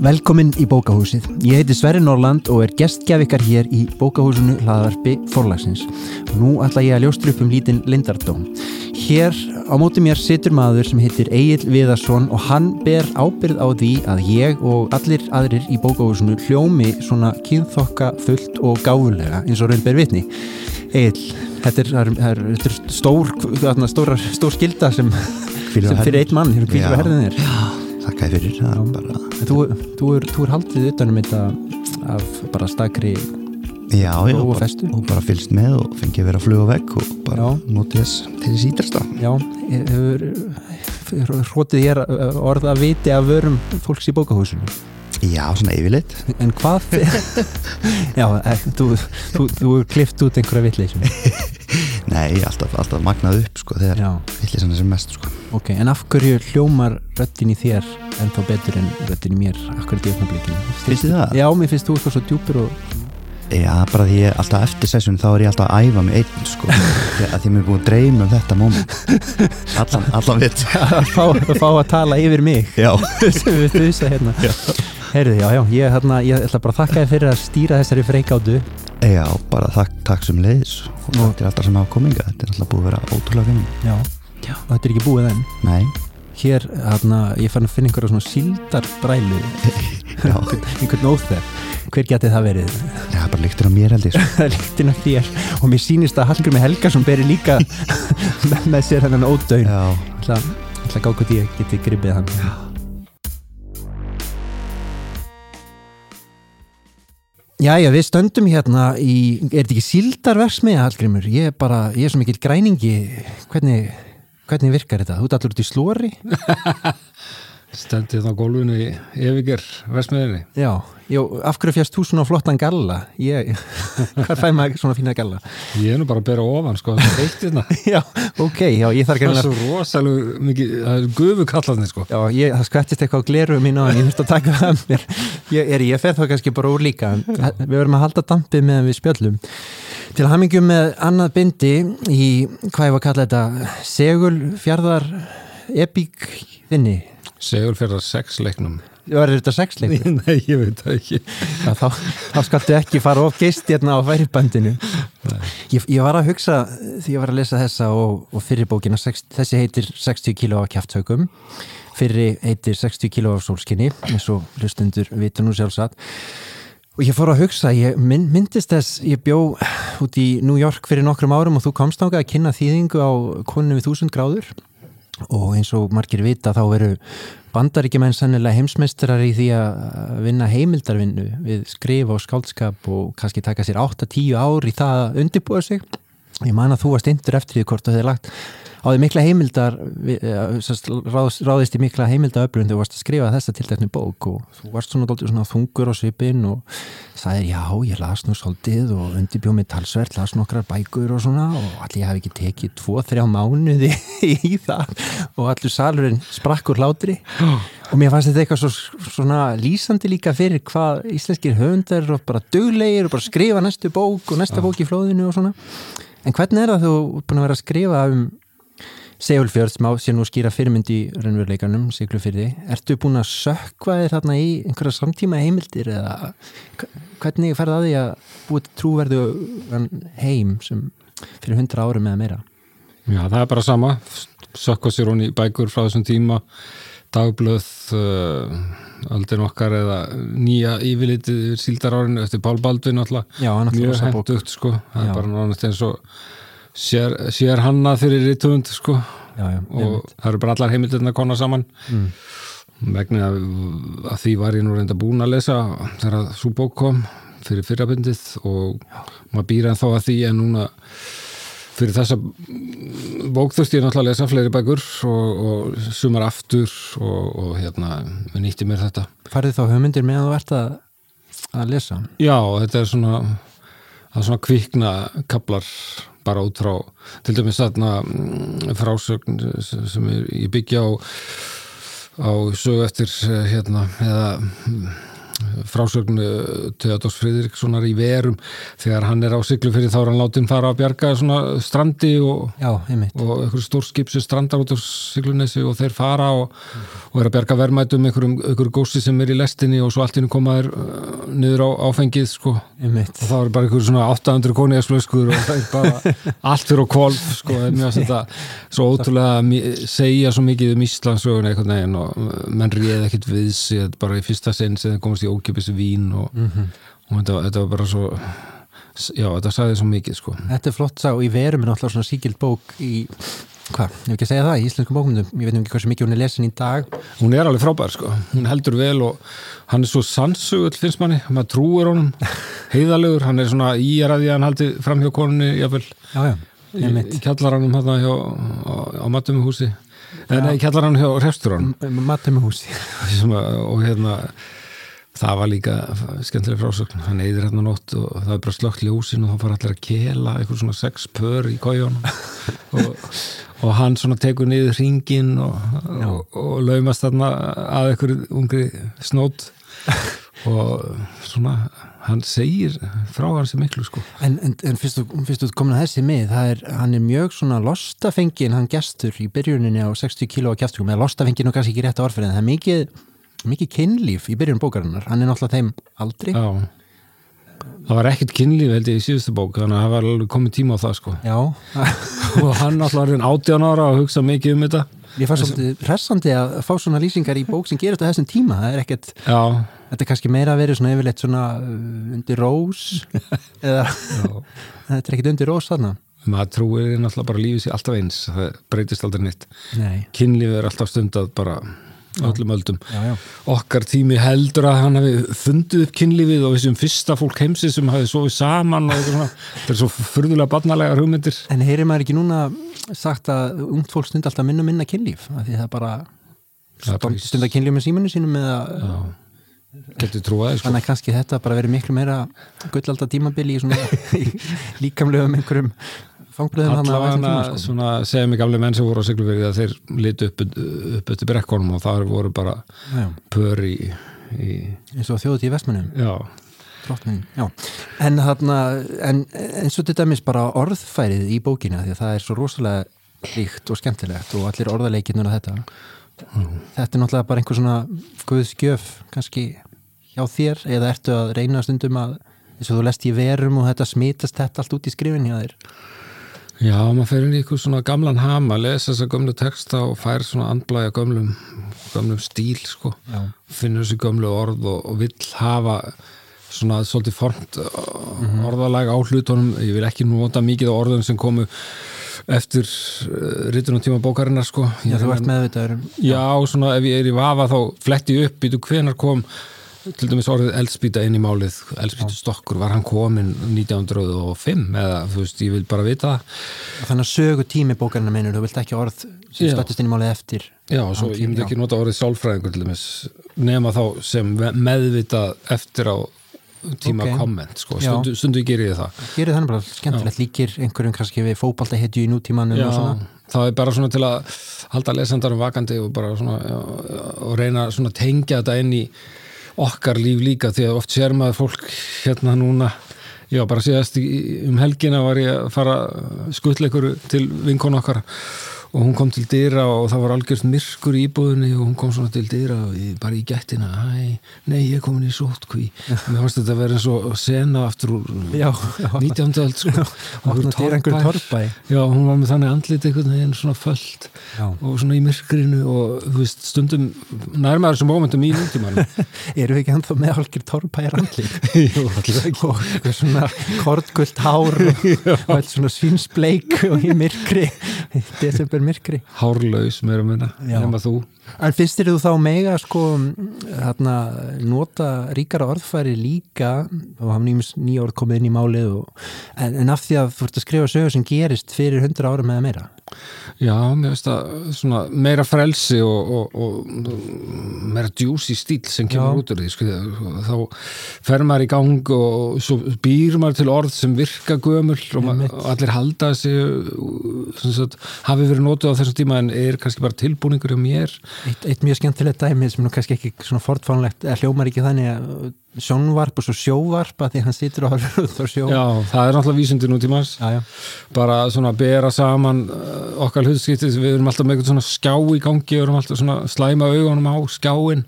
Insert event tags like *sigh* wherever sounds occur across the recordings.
Velkomin í bókahúsið. Ég heiti Sverri Norland og er gestgjaf ykkar hér í bókahúsinu hlaðarpi Forlagsins. Nú ætla ég að ljóstra upp um lítinn Lindardóm. Hér á móti mér situr maður sem heitir Egil Viðarsson og hann ber ábyrð á því að ég og allir aðrir í bókahúsinu hljómi svona kynþokka fullt og gáfulega eins og raun ber vitni. Egil, þetta er, er, er, er stór, stór, stór skilda sem, sem fyrir eitt mann, fyrir kvíður að herðin þér. Já. Þakka þér fyrir það bara... Þú, þú, er, þú er haldið utanum þetta af bara stakri Já, já, og festu. og bara fylgst með og fengið að vera að fluga vekk og bara notið þess til þess ídrasta Já, hefur hrótið hér orð að viti af vörum fólks í bókahúsinu? Já, svona yfirleitt. En hvað *laughs* *laughs* Já, eh, þú, þú, þú er klift út einhverja vitleysum *laughs* Nei, alltaf, alltaf magnað upp sko þegar Já, villi sann sem mest sko. Ok, en af hverju hljómar röttin í þér en þá betur en röttin í mér? Akkurat í öfnablikinu Finnst þið það? Já, mér finnst þú eitthvað svo djúpur og Já, bara því ég alltaf eftir sessun þá er ég alltaf að æfa mig einn sko. *laughs* Að því mér er búin að dreyma um þetta moment. Allan, allan vitt *laughs* að fá, að fá að tala yfir mig. Já, sem við þauðsa hérna. Heyrðu, já, já, ég, hérna, ég ætla bara að þakka þér fyrir að stýra þessari freikátu já, bara takk, takk sem leiðis og takk til alltaf sem hafa kominga þetta er alltaf búið að vera ótrúlega finnum Já, já. og þetta er ekki búið enn. Nei, Hér, hérna, ég fann að finna einhverja svona síldarbrælu *laughs* já, einhvern óþef Hver geti það verið? já, bara líktur á mér held ég sko. *laughs* Það er líktinn af þér. Og mér sýnist að Hallgrimmi Helgason beri líka *laughs* með, sér hennan ódöun Já, Ég ætla ég ætla að gá hvort ég geti gripið hann. Já. Jæja, við stöndum hérna í, er þetta ekki síldarversmið, Hallgrimur? Ég er bara, ég er svo mikill græningi, hvernig, hvernig virkar þetta? Þú ert allur út í slóri? *laughs* Stendið á gólfinu í Eviger Vestmiðinni. Já, Jó, af hverju fjast þú svona flottan galla? Ég, *laughs* hvað fæ maður svona fína galla? Ég er nú bara að bera ofan, sko, það er eitt hérna. *laughs* Já, ok, já, ég þarf Það er svo rosalega mikið, það er gufu kallarnir, sko. Já, ég, það skvættist eitthvað á gleru mín á en ég þurfti að taka það mér ég, er, ég fer þá kannski bara úr líka við verðum að halda dampið meðan við spjöllum til hamingjum með annað bindi í, hvað ég var að kalla þetta segul fjárðar epík þinni Segur fyrir að sex leiknum. var þetta sexleikur? Nei, ég veit það ekki. Já, þá, þá skaltu ekki fara of geist hérna á færibandinu ég, ég var að hugsa því ég var að lesa þessa og, og fyrir bókina sex, þessi heitir 60 kíló af kjafthaukum fyrir heitir 60 kíló af sólskinni eins og hlustundur vitur nú sjálfsagt og ég fór að hugsa, ég mynd, myndist þess ég bjó út í New York fyrir nokkrum árum og þú komst ángað að kynna þýðingu á konunum við þúsund gráður og eins og margir vita þá veru bandaríkjumenn sannilega heimsmeistarar í því að vinna heimildarvinnu við skrifa og skáldskap og kannski taka sér 8-10 ár í það að undirbúa sig. Ég man að þú varst indur eftir því hvort þú hefði lagt á því mikla heimildar eh, ráðist, ráðist í mikla heimildaöflun þegar þú varst að skrifa þessa tiltekni bók og þú varst svona, svona þungur á svipin og sagðir já, ég las nú svolítið og undirbjóð mig talsvert, las nokkrar bækur og svona og allir hafi ekki tekið 2-3 mánuði *laughs* í það og allur salurinn sprakk úr hlátri. Og mér fannst þetta eitthvað svo, svona lýsandi líka fyrir hvað íslenskir höfundar og bara duglegir og bara skrifa næstu bók og næsta bók í flóðinu og svona. En hvernig er það þú búin að vera að skrifa um Segulfjörð sem á sér nú skýra fyrirmynd í raunveruleikanum, Siglufyrði Ertu búin að sökva þér þarna í einhverja samtíma heimildir eða hvernig ferði að því að búið trúverðu heim sem fyrir hundra árum eða meira? Já, það er bara sama. Sökka sér hún í bækur frá þessum tíma, dagblöð, uh, aldrei okkar eða nýja yfirlitið yfir síldarárinu eftir Pál Baldvin alltaf. Mjög hendugt, sko. Það Já. er bara náttúrulega eins og sér, sér hanna fyrir rítumund, sko. Já, já, og það eru bara allar heimildirna konar saman Mm. vegna að, að því var ég nú reynda búin að lesa þegar svo bók kom fyrir fyrrabindið og maður býr en þá að því en núna fyrir þessa bók þurfti ég náttúrulega að lesa fleiri bækur og, og sumar aftur og, og hérna, nýtti mér þetta Farið þá hugmyndir með að þú ert að, að lesa? Já, þetta er svona það er svona kvikna kaplar bara út frá til dæmis þarna mm, frásögn sem ég byggja á á sögu eftir eh, hérna eða mm, frásögn uh, Theodors Friðrikssonar í verum þegar hann er á siglu fyrir þá er hann látin fara að bjarga svona strandi og, og einhverju stórskip sem strandar út á siglunesi og þeir fara og, og er að bjarga verðmætum einhverjum, einhverju gósi sem er í lestinni og svo allt í hennu koma þeir uh, niður á áfengið sko. Einmitt. og það er bara einhverju svona 800 koniðarsflöskur og það er bara *laughs* allt fyrir á kvolf sko, það er mjög að þetta svo ótrúlega segja svo mikið um Íslandsögun einhvern veginn og menn réð ekkit við er bara í fyrsta sinn sem þeir komast í ókipis vín og, og þetta, þetta var bara svo já, þetta sagði svo mikið sko. Þetta er flott sá, í verum er náttúrulega svona síkild bók í, hvað, ég hef ekki að segja það, í íslenskum bókmyndum, ég veit ekki hversu mikið hún er lesin í dag. hún er alveg frábær sko, hún heldur vel og hann er svo sannsögull finnst manni, maður trúir honum. *laughs* Heiðalegur, hann er svona í að að hann haldi fram hjá konunni jafnvel. Já, já, í, kjallaranum hjá, á, á matumhúsi eða í kjallaranum hjá restauranum. Matum í húsi. sem að, og hérna það var líka skemmtileg frásögn. Hann eyðir hérna nótt og það er bara slögt ljósin og þá fara allir að kela eitthvað svona sex pör í kójónum *laughs* og, og hann svona tekur niður hringin og, og, og laumast þarna að einhverju ungri snót. Og svona hann segir frá hans miklu sko. En, en, en fyrst, þú, komin að þessi mið, er, hann er mjög svona lostafengin, hann gestur í byrjuninni á 60 kíló á kjaftum, eða lostafengin og kannski ekki rétt orðfyrir, en það er mikið, mikið kynlíf í byrjun bókarinnar, hann er náttúrulega þeim aldrei. Já. Það var ekkert kynlíf held ég í síðustu bók þannig að það var komið tíma á það sko. Já, *laughs* og hann alltaf er 18 ára og hugsa mikið um þetta. Ég fannst svolítið hressandi að fá svona lýsingar í bók sem gerist á þessum tíma, það er ekkert, Já, þetta er kannski meira að vera svona yfirleitt svona uh, undir rós, *laughs* eða *laughs* þetta er ekkert undir rós þarna. maður trúir náttúrulega bara lífið sér alltaf eins það breytist aldrei Nei, kynlífið er alltaf stundað bara öllum öldum. Já, já. okkar tími heldur að hann hefði fundið upp kynlífið og þessum fyrsta fólk heimsins sem hafi sofið saman og þetta er svo furðulega barnalegar hugmyndir. En heyrir maður ekki núna sagt að ungt fólk stund alltaf minna minna kynlíf? Af því það bara stund að kynlíf með símanu sínum eða trúaði sko. þannig að kannski þetta bara verið miklu meira gullalda tímabili í svona í *laughs* *laughs* líkamlegum einhverjum allavega sko. svona segja mig gamle menn sem voru á Siglufirði að þeir litu upp, upp eftir brekkonum og það voru bara Já, pör í, í eins og þjóðut í vestmennum já, já. En þarna, en eins og til dæmis bara orðfærið í bókina því að það er svo rosalega ríkt og skemmtilegt og allir orðaleikirnur að þetta. Þetta er náttúrulega bara einhver svona guðskjöf kannski hjá þér eða ertu að reyna stundum að eins og þú lest í verum og þetta smitast þetta allt út í skrifin hjá þér. Já, maður fer inn í eitthvað svona gamlan hama, lesa þessa gömlu texta og fær svona andblæja gömlum, gömlum stíl, sko. Já. Finnur þessi gömlu orð og, og vill hafa svona svolítið formt uh, orðalag á hlutunum. Ég vil ekki nota mikið á orðum sem komu eftir uh, rítunum tíma bókarinnar, sko. Já, þú ert meðvitaður um Já, svona ef ég er í vafa þá fletti upp, býtu hvenar kom til dæmis orðið eldspýta inn í málið eldspýtu stokkur, var hann komin 1905 eða þú veist, ég vil bara vita þannig að sögu tími bókarina meinur, þú vilt ekki orð sem Já. stöttist inn í málið eftir. Já, svo ég myndi ekki nota orðið sálfræðingur til dæmis, nema þá sem meðvitað eftir á tíma Ok. komment, sko, Já. stundu, stundu gerir ég það Gerir þannig bara skemmtilegt, líkir einhverjum kannski við fótbalta hetju í nútímanum Já, það er bara svona til að halda lesendarum vakandi og bara svona já, og reyna svona tengja þetta inn í okkar líf líka því að oft sér maður fólk hérna núna. Já, bara síðast í, um helgina var ég að fara skuttleikur til vinkon okkar. og hún kom til dyra og það var algjörst myrkur í íbúðinni og hún kom svona til dyra og bara í gættina nei, ég er komin í sótkví mér fannst þetta að vera eins og sena aftur úr Já, já. 19. öld sko. Já, hún var með þannig andlit einhvern veginn svona föllt og svona í myrkrinu og veist, stundum nærmaður þessum momentum í nútímanum *laughs* Eru við ekki ennþá með hálfur torfbæjar andlit? *laughs* Jú, og svona kortgult hár og, *laughs* og svona svínsbleik og í myrkri í desember myrkri. Hárlaus meira Já. nema þú. En finnst þér þú þá mega sko þarna, nota ríkara orðfæri líka og nýjum nýja orð komið inn í málið og, en, en af því að þú ert að skrifa sögur sem gerist fyrir hundra ára með meira Já, mér veist að svona meira frelsi og, og, og meira djúsi stíl sem kemur Já. út úr því sko, þá fer maður í gang og svo býr maður til orð sem virka gömul og, ma- Einmitt. og allir halda þessi hafi verið notuð á þessum tíma en er kannski bara tilbúningur hjá mér Eitt, eitt mjög skemmtilegt dæmi sem nú kannski ekki svona fortfánlegt, hljómar ekki þannig að sjónvarp og svo sjóvarp að því hann situr og horfir út á sjó. Já, það er náttúrulega vísindi nútímans já, já. bara svona bera saman uh, okkar hlutskiptið, við erum alltaf með eitthvað svona skjá í gangi, við erum alltaf svona slæma augunum á skjáin.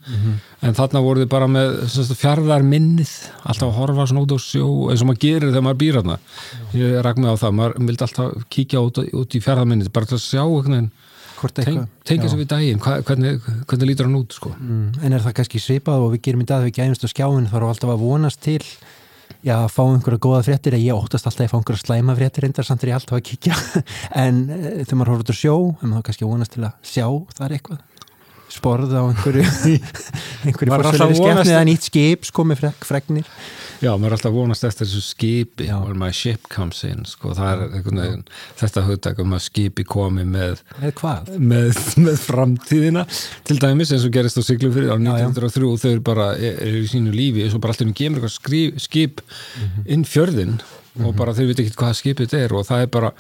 En þarna voru þið bara með fjárðar minnið, alltaf að horfa svona út á sjó eins og maður gerir þegar maður býr þarna. Ég rak mig á það, maður vildi alltaf kíkja út, út í fjárðar minnið, bara til að sjá eitthvað tengja sig við daginn hvernig, hvernig lítur hann út sko. Mm, en er það kannski svipað og við gerum í dag við gæmst á skjáin þá erum alltaf að vonast til já, að fá einhverja góða fréttir ég óttast alltaf að fá einhverja slæma fréttir reyndar samt er alltaf að kíkja. *laughs* En e, þegar maður horfður sjó en maður kannski vonast til að sjá þar eitthvað sporð á einhverju *laughs* einhverju er vonast- skefni eða nýtt skip skomi frek, fregnir Já, maður er alltaf vonast eftir þessu skipi when my ship comes in sko. er veginn, þetta hugtak um að skipi komi með hvað? með, *laughs* með framtíðina til dæmis eins og gerist á Siglufyrði á Já, já. 1903 og þau eru bara er í sínu lífi og svo bara alltaf kemur eitthvað skri- skip Mhm. inn fjörðin og bara þau veit ekki hvað skipið þetta er og það er bara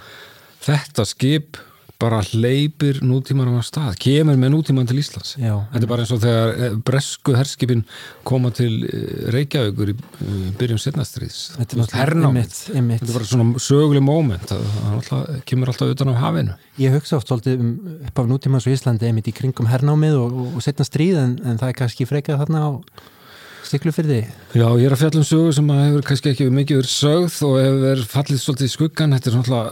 þetta skip bara hleypir nútímanum á stað kemur með nútíman til Íslands Já. þetta er bara eins og þegar eh, bresku herskipin koma til eh, Reykjavíkur í byrjun setnastriðs Þetta er náttúrulega hernám einmitt, einmitt. þetta er bara svona söguleg moment það, kemur alltaf utan á hafinu Ég hugsa oft svolítið um upp af nútímans og Íslandi einmitt í kringum hernámið og, og, og setna stríð en, en það er kannski frekað þarna á stiklufyrði Já, ég er að fjalla um sögu sem að hefur kannski ekki mikið verið sögð og hefur fallið svolítið í skuggan þetta er svona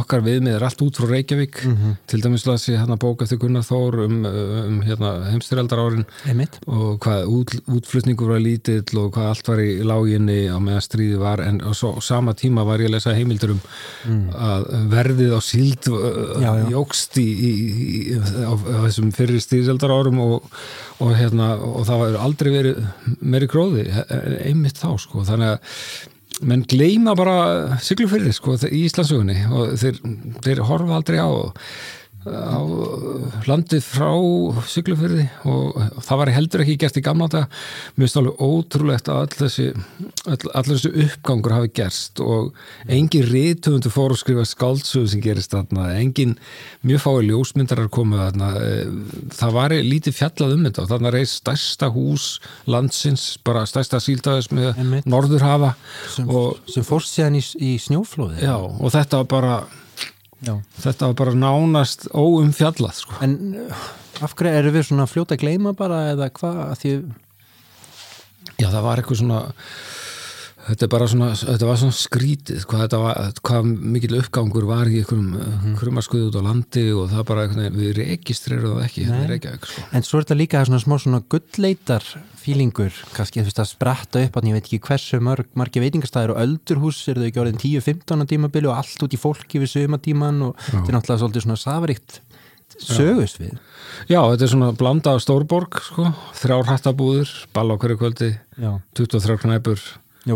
okkar viðmið er allt út frá Reykjavík. Til dæmis las ég hérna bók eftir Gunnar Þór um, um hérna, heimstyrjaldar árin einmitt. og hvað út, útflutningur var lítill og hvað allt var í láginni á meðan stríði var. En á sama tíma var ég að lesa heimildur um að verðið á síld jógst í, í, í, á, á þessum fyrir stríðsaldar árum og, og, hérna, og það var aldrei verið meiri gróði e- einmitt þá sko. Þannig að menn gleyma bara siglufyrði sko í Íslandsögunni og þeir, þeir horfa aldrei á á landið frá Siglufyrði og það var heldur ekki gert í gamla þetta mér finnst alveg ótrúlegt að all þessi all, þessi uppgangur hafi gerst og engin rithöfundur fór að skrifa skáldsöðu sem gerist þarna engin mjög fái ljósmyndarar komu þarna. Það var lítið fjallað um þetta og þarna reist stærsta hús landsins, bara stærsta síldaðis með norðurhafa sem, og sem fórst síðan í, í snjóflóði já, og þetta var bara Já. þetta var bara nánast óumfjallað sko. En uh, af hverju eru við svona fljóta að gleyma bara eða hvað að því Já, það var eitthvað svona þetta er bara svona, þetta var svona skrítið hvað, var, hvað mikill uppgangur var í einhverjum mm -hmm. krumaskuði út á landi og það bara eitthvað, við registrerum það ekki hérna í Reykjavík, sko. En svo er þetta líka svona smá svona gullleitar fílingur, kannski þú veist að spratta upp að ég veit ekki hversu mörg, margi veitingastæðir og öldurhús eru þau ekki orðin 10-15 á tímabili og allt út í fólki við sögumatíman og þetta er náttúrulega svolítið svona safaríkt sögust við Já, þetta er svona blanda af stórborg sko, þrjár hattabúður, ball á hverju kvöldi Já, 23 knæpur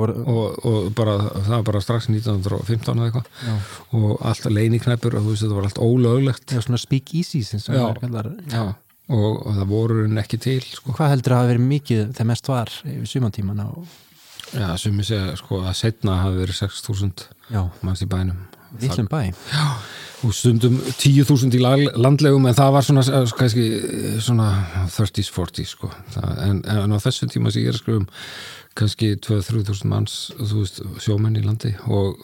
var, og, og bara, það var bara strax 1915 eða eitthvað og allt leiniknæpur og þú veist, þetta var allt ólöglegt svona speak easy Já. Já. og, og það voru henni ekki til sko. Hvað heldur að hafa verið mikið þegar mest var yfir sumantíman og Já, ég segja, sko, að setna hafi verið 6.000 já, manns í bænum villum bæ. Og stundum 10.000 í landlegum en það var svona, eh, kannski eh, svona 30s, 40s sko. en, en á þessum tíma sem ég er að skrifa um kannski 2-3.000 manns veist, sjómenn í landi og,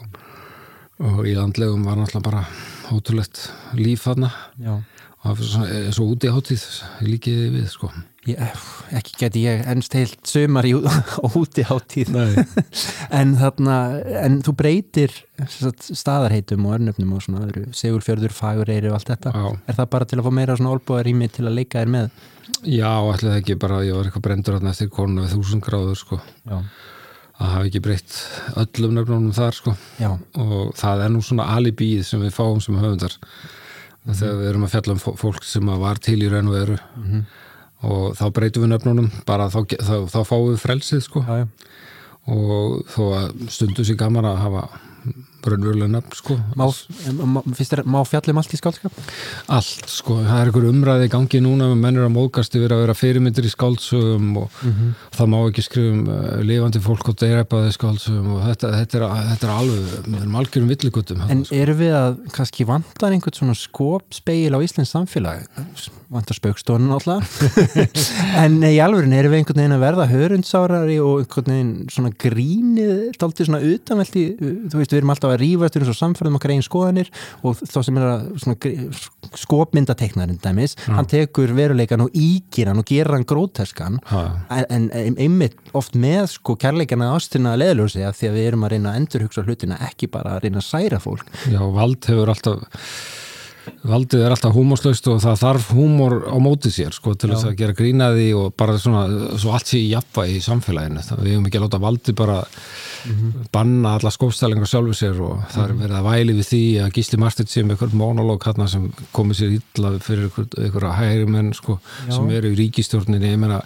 og í landlegum var náttúrulega bara ótrúlegt líf þarna. Já, eins og úti hátíð líkið við sko. Ég, ekki geti ég ennst heilt sumar í *laughs* úti hátíð. *laughs* En þarna, en þú breytir sagt, staðarheitum og örnöfnum og svona öðru, segulfjörður, fagureyri og allt þetta. Já. er það bara til að fá meira svona olbúðarými til að leika þér með? Já, það ekki bara, ég var eitthvað brendur þarna eftir konuna við þúsund gráður sko. Já, það hafi ekki breytt öllum nefnunum þar sko. Já, og það er nú svona alibíð sem við fáum sem höfundar þegar við erum að fjalla um fó- fólk sem var til í raun og veru. Og þá breytum við nöfnunum bara þá, þá, þá fáum við frelsið sko. Og þó að stundu sér gaman að hafa raunverulega nafn sko Má, þér, má fjallum allt í skálskap? allt sko, það er einhver umræði í gangi núna með mennur að móðgast yfir að vera fyrirmyndir í skáldsögum og það má ekki skrifum uh, lifandi fólk og deyræpaði skáldsögum og þetta, þetta, er, þetta er alveg við erum algjörum villigutum En eru við að kannski vantar einhvern svona skopspeil á Íslands samfélag? Vantar spaukstofnun alltaf. *laughs* en í alvörin eru við einhvern veginn að verða hörundsárari og einhvern veginn svona grínið, daldið svona utanveldi, þú veist, við erum alltaf að rífast um samfærðum okkar einn skoðanir og þá sem er skopmyndateiknarinn dæmis, hann tekur veruleikan og ígir hann og gerir hann gróteskan Ha. en, einmitt oft með sko kærleikana ástina leðljósi að því að við erum að reyna að endurhugsa hlutina ekki bara að reyna að særa fólk. Já, vald hefur alltaf valdið er alltaf húmorslaust og það þarf húmor á móti sér sko til þess að gera grínaði og bara svona svo allt sé í jafna í samfélaginu. Það við hefum ekki að láta valdið bara banna alla skópstælingar sjálfu sér og það er verið að væli við því að Gísli Martin sé með eitthvað monológ hérna sem komið sér illa fyrir einhverja hægri menn sko sem eru í ríkistjórninni ég meina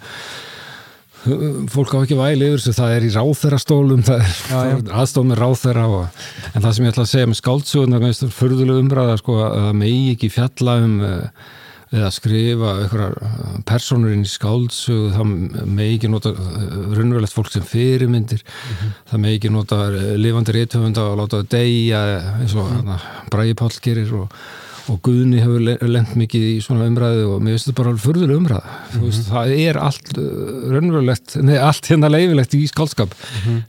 fólk á ekki væli yfir þessu, það er í ráþerastólum það er, Já, það já. *laughs* er aðstof með ráþera og, en það sem ég ætla að segja með skáldsöguna með þessu furðulega umræða sko, að það megi ekki fjalla um eh, eða skrifa einhverjar personur inn í skáldsögu það megi ekki nota eh, raunverulegt fólk sem fyrirmyndir það megi ekki nota eh, lifandi rithöfunda og láta það deyja eins og mm. Bræði Páll gerir og og Guðni hefur le- lent mikið í svona umræðu og mér finnst þetta bara alveg furðulega umræða. Mm veist, það er allt uh, raunverulegt, nei allt hérna leifilegt í skálskap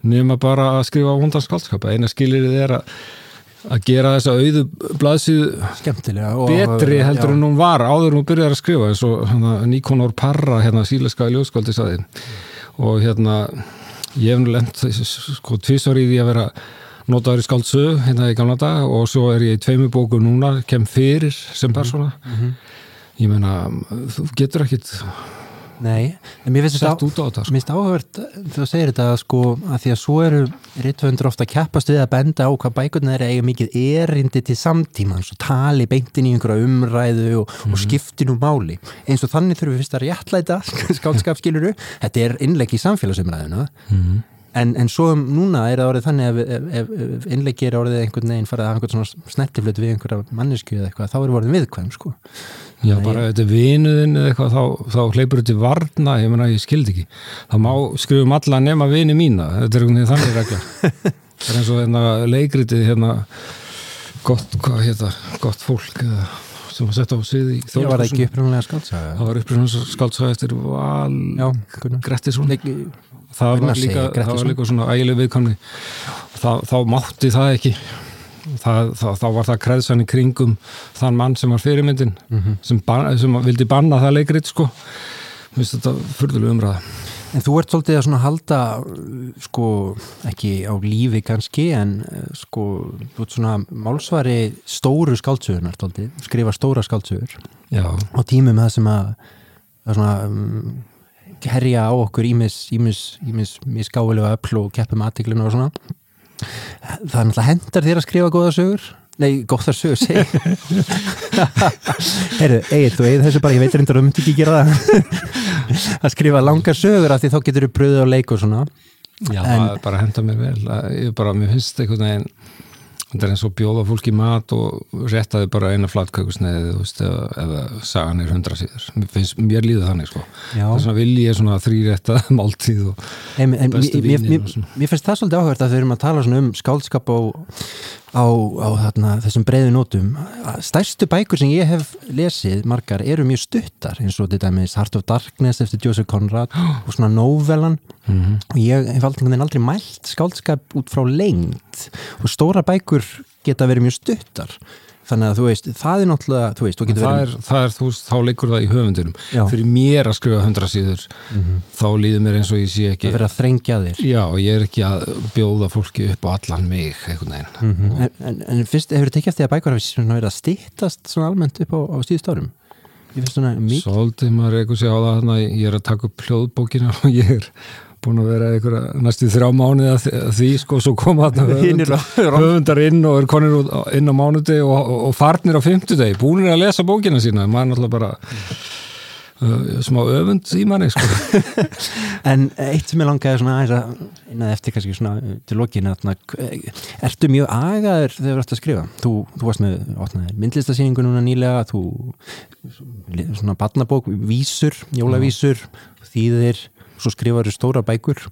nema bara að skrifa hundan skálskap, eina skilir er að að gera þessa auðu blaðsíðu betri heldur já, en hún var áður en hún byrjar að skrifa eins og hérna, Nikonor Parra hérna síleska ljóskvöldi saði og hérna ég hef nú lent sko tvisvar í því að vera notaður í skáldsögu hérna í gamla dag og svo er ég í tveimu bóku núna kem fyrir sem persóna. ég meina þú getur ekkit nei, en mér finnst þetta sko. finnst áhugavert þú segir þetta sko að því að svo eru rithöfundur ofta að keppast við að benda á hvað bækurnar er eiga mikið erindi til samtímans og tali beintin í einhverja umræðu og, og skipti nú máli. Eins og þannig þurfum við fyrst að réttlæta *laughs* skálskapskiluru, þetta er innlegg í samfélagsumræðuna en, en svo um núna er það orðið þannig að ef, ef, ef innleggi er orðið einhvern veginn farið að hafa einhvern svona snertiflut við einhverja mannesku eða eitthvað, þá er orðið viðkvæm sko Já, bara ef þetta er vinuðin eða eitthvað, þá, þá hleypur þetta varna, ég meina, ég skildi ekki. Það má skrifum alla nema vini mína, þetta er einhvern veginn þannig regla. *laughs* Það er eins og hérna leikritið hérna, gott, hvað hérna, gott fólk eða, sem var sett á sviði í Ég var það ekki upprunlega skálsaga Það var upprýðan skáldsæði eftir Val Já, Grettisson. Það var líka, segir það var líka svona ægileg viðkomni. Það, þá mátti það ekki. Það, það, þá var það kreðsan í kringum þann mann sem var fyrirmyndin Mhm. sem, ban, sem vildi banna það leikrit sko. Mér finnst þetta furðulega umræða. En þú ert svolítið að svona halda sko, ekki á lífi kannski en sko, þú ert svona málsvari stóru skáldsögunar svolítið, skrifa stóra skáldsögur Já, á tímum það sem að er svona um, herja á okkur ímis, gáðulega öll og keppum aðtiklinu og svona. Það er náttúrulega hendar þér að skrifa góða sögur. Nei, góðar sögur, segi *laughs* Heyrðu, Egil, þú eigið þessu bara, ég veit reyndar að myndi ekki gera það. *laughs* Að skrifa langar sögur af því þá getur þú bröðið á leik og svona. Já En- bara henda mér vel. Ég bara, mér finnst einhvern veginn þetta er eins og bjóða fólki mat og réttaði bara eina veist, eða, sagan er hundra síður. Mér, finnst, mér líður þannig sko. Er svona vilji er svona þrýrétta *laughs* máltíð og En, en Bestu mér, vinir mér, og svona. mér finnst það svolítið áhverð að þau erum að tala um skáldskap á, á, á þarna, þessum breiðu nótum. Stærstu bækur sem ég hef lesið, margar, eru mjög stuttar eins og þetta með Heart of Darkness eftir Joseph Conrad og svona novellan Mhm. og ég hef aldrei mælt skáldskap út frá lengt og stóra bækur geta verið mjög stuttar þannig að þú veist, það er náttúrulega þú veist, þú getur það verið er, það er, þú þá leikur það í höfundinum. Já. fyrir mér að skrifa hundra síður þá líður mér eins og ég sé ekki að vera að þrengja þér. Já, ég er ekki að bjóða fólki upp á allan mig einhvern veginn. En, en, en fyrst, hefur þið tekið eftir að svona verið að stýttast svona almennt upp á, á síðust árum? Ég finnst svona mikið Svolítið maður eitthvað sé á það ég er að taka upp hljóðbókina *laughs* og ég er búin að vera einhverja næstu þrjá mánuði að því sko, svo koma *laughs* höfundar, höfundar inn og er konir inn á mánudegi og, og, og farnir á fimmtudegi, búinir að lesa bókina sína, maður náttúrulega bara uh, smá öfund í manni sko. *laughs* En eitt sem ég langaði svona aðeins að innan eftir kannski svona uh, til lokin að ertu mjög agaður þegar þú ert að skrifa? Þú, þú varst með opnaðir myndlistasýningu núna nýlega þú svona barnabók, vísur, jólavísur þýðir, svo skrifaður stóra bækur.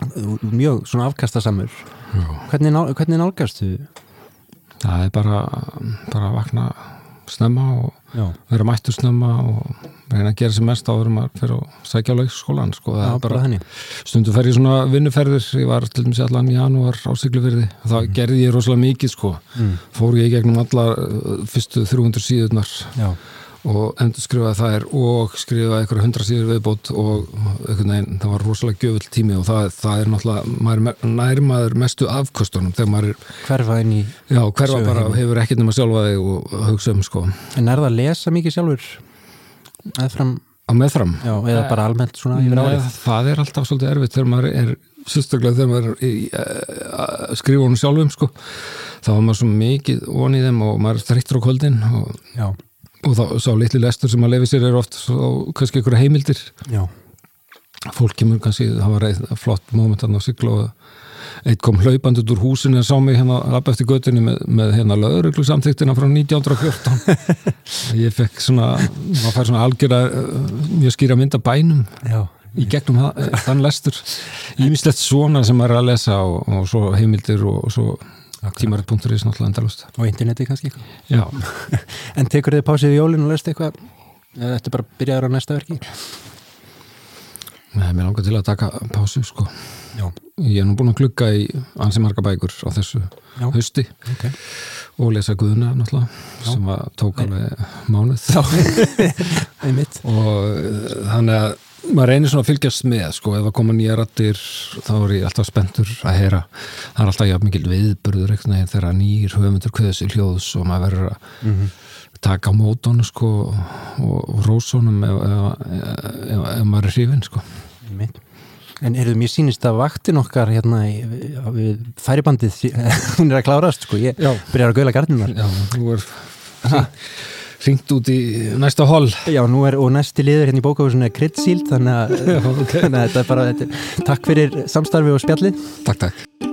Þú- mjög svona afkastasamur. Hvernig, ná, hvernig nálgast þú? það er bara, bara að vakna snemma og Já, vera mættur snemma og reyna að gera sem mest áður en maður fyrir að sækja á leikskólan sko. Það já er bara henni. Stundum fer ég svona vinnuferðir. Ég var til dæmis allan í janúar á Siglufyrði og það gerði ég rosalega mikið sko. Mm. fór ég gegnum alla uh, fyrstu 300 síðurnar. Já, og endur skrifaði þær og skrifaði eitthvað 100 síður viðbót og veginn, það var rosalega gjöfull tími og það, það er náttúrulega, maður er me- nær maður mestu afkostunum þegar maður er, hverfa inn í já, hverfa bara hefur ekkert nema sjálfa þig og hugsa um sko En er það að lesa mikið sjálfur? Eða fram, á meðfram já, eða bara almennt svona yfir árið? það er alltaf svolítið erfitt þegar maður er sérstaklega þegar maður er í, uh, skrifa honum sjálfum sko. þá var maður svo mikið von í þeim og maður er þreyttur á kvöldin og, Já, og þá sá litli lestur sem maður lefi sér er oft svo, kannski einhverja heimildir. Já, fólk kemur kannski, það var eitt flott moment hann á sigla og eitt kom hlaupandi út úr húsinu en sá mig hérna lapp eftir göttunni með, með hérna löðruglu samþyktina frá 1914 *laughs* ég fekk svona maður fær svona algjörða uh, mjög skýra mynd af bænum já. í gegnum þann lestur. *laughs* Ímislegt svona sem maður er að lesa og, og svo heimildir og, og svo tímarit.is náttúrulega endalust Og interneti kannski já, *laughs* En tekur þið pásið í jólinn og lest eitthvað? Eða þetta bara byrjaður á næsta verki? Nei, mér langar til að taka pásu sko. Já, ég er nú búin að glugga í ansi marga bækur á þessu Já. hausti. Ok. Og lesa Guðuna náttúrulega sem var, tók alveg mánuð. *laughs* Og uh, þannig að maður reynir svona að fylgjast með sko, ef það koma nýja rattir þá er ég alltaf spenntur að heyra. Það er alltaf jafn mikil viðburður einhvern veginn þegar nýr höfundur kveður sér hljóðs og maður verður að taka á mótónu sko og, rósónum ef, ef, ef, ef maður er hrifin sko. En eruðu mér sýnist að vaktin okkar hérna í, við færibandið *laughs* hún er að klárast sko, ég byrjar að gauðla gardinar Já, nú er hringt út í næsta hol Já, nú er, og næsti liður hérna í bókahúsinu er kryddsíld, þannig að, *laughs* Já, ok. þannig að þetta er bara, þetta, takk fyrir samstarfi og spjallið. Takk, takk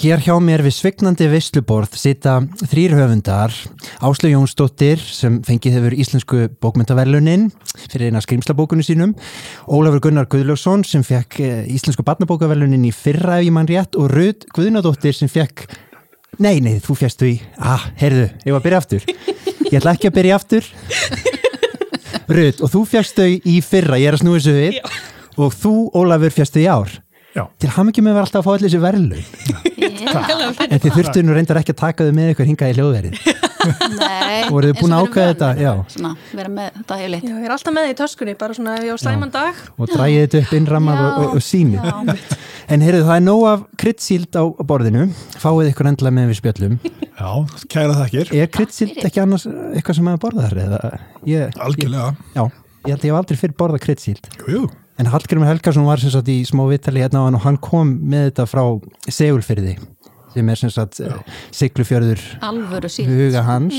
Hér hjá mér við svignandi veisluborð sita þrýr höfundar, Áslu Jónsdóttir sem fengið hefur íslensku bókmyndaverlunin fyrir eina skrimslabókunum sínum, Ólafur Gunnar Guðljófsson sem fekk eh, íslensku barnabókaverlunin í fyrra ef ég mann rétt og Rud Guðnadóttir sem fekk, nei, nei, þú fjast þú í, ah, heyrðu, ég var að byrja aftur, ég ætla ekki að byrja aftur, Rud, og þú fjast þau í fyrra, ég er að snúi þessu við, og þú, Ólafur, fjast þau í ár. Já. Til ham ekki með var alltaf að fá allir þessi verðlaun. En þið þurftu nú reyndar ekki að taka þau með ykkur hingað í hljóðverið. Nei, Voruð þið búin að og erum þetta? Já. Svona, vera með þetta Já, ég er alltaf með það í töskunni, bara svona ef ég á slæman dag. Og drægið þetta upp innrammað og, og, og sínið. Já, En heyrðu, það er nóg af kryddsíld á borðinu. Fáið ykkur endla með við spjöllum. Já, kæra þakkir. Er kryddsíld ekki annars eitthvað sem maður borðar? Eða, ég, Algjörlega. Já, ég held ég hef aldrei fyrir borðað kryddsíld. En Hallgrimur Helgason var sem sagt í smá vittali hérna á hann og hann kom með þetta frá Segulfyrði sem er sem sagt eh, siglufjörður huga hans.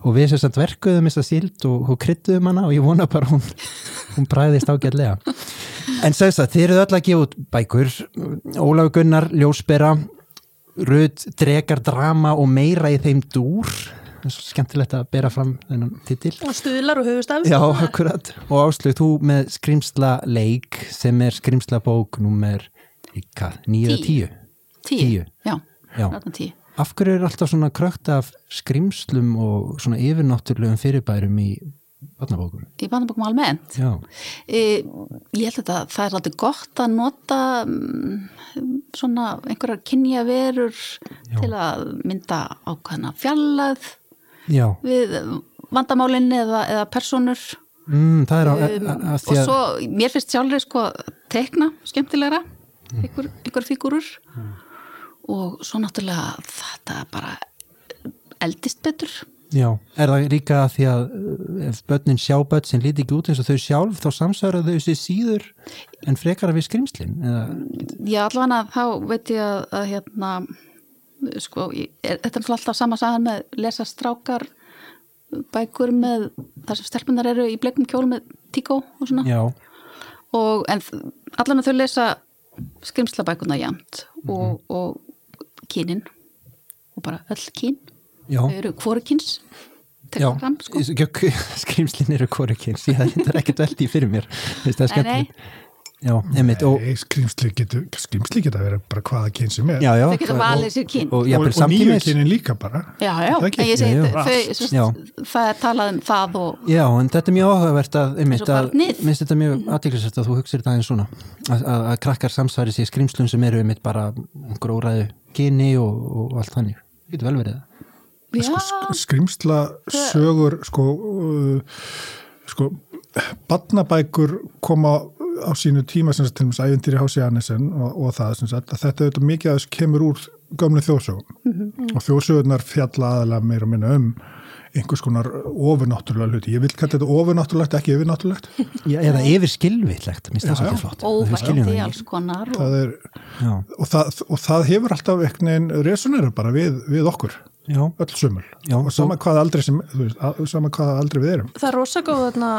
Og við sem sagt verkuðum þessa síld og, og kryttuðum hana og ég vona bara hún, hún bræðist ágætlega. En sem sagt, þið eruð öll að gefa út bækur. Ólaf Gunnar, Ljósbera Rödd, Drekar, Drama og meira í þeim dúr skemmtilegt að bera fram þennan titil Og stuðlar og höfustaf. Já, akkurat. Og Áslug, þú með skrimsla leik sem er skrimsla bók nummer nýja tíu. Tíu, Tíu. já, Já. Af hverju er alltaf svona krökt af skrimslum og svona yfirnáttúrulegum fyrirbærum í barnabókum? Í bandabókum almennt Já. e, Ég held að það er alltaf gott að nota mm, svona einhverjar kynja verur til að mynda ákveðna fjallað Já. við vandamálinn eða, eða personur Mm, um, að, að og að, svo, mér finnst sjálfur sko tekna skemmtilegra einhver, einhver fígurur og svo náttúrulega þetta bara eldist betur. Já, er það líka að því að uh, ef börnin sjá börn sem líti ekki út eins og þau sjálf þá samsæra þau sér síður en frekara við skrimslin eða, Já, allavega þá veit ég að, að hérna, sko, ég- er, þetta er alltaf sama sagan með lesa strákar bækur með þar sem stelpunar eru í bleikum kjól með tíkó og svona? Og en allan að þau lesa skrimslabækuna jæmt og, og kynin og bara öll kyn. Þau eru hvorukins já. fram sko. *laughs* Skrimslin eru korukins, ég er ekkert veldi fyrir mér. Það er skemmtilegt Já, einmitt og, Nei, skrimsli getur, skrimsli getur að vera bara hvaða kyn sem er. Já, já, Þau geta valið og- sér kyn. og, og, og, og nýju kynin líka bara. Já, já, ég segi Já, já. þau, það er talað um það og Já, en þetta er mjög áhugavert að, einmitt, að minnst þetta mjög aðtiklisvært að þú hugsir þetta aðeins svona. Að, að, krakkar samsværi sér skrimslun sem eru einmitt bara gróraðu kyni og, og allt þannig. Það getur vel verið það. já, sko, skrimsla sögur sko uh, sko badnabækur koma á sínu tíma sem sagt til þess ævintýri Hási Annesen og, og það sem sagt að þetta auðvitað mikið að þessu kemur úr gömlu þjóðsögum Mhm. og þjóðsögurnar fjalla aðalega meira og minna um einhvers konar ofunáttúrulega hluti. Ég vil kalla þetta ofunáttúrulegt, ekki yfirnáttúrulegt. Já, eða yfir skilvillegt, minnst það Já, já. svolítið flott. Við skiljum óvætti það ekki. alls konar og, Það er, og, það, og það hefur alltaf einhvern veginn resonera bara við, við okkur, já, öll sumul. Já, og sama hvað aldrei sem, þú veist, sama hvað aldrei við erum. Það er rosa góð þarna,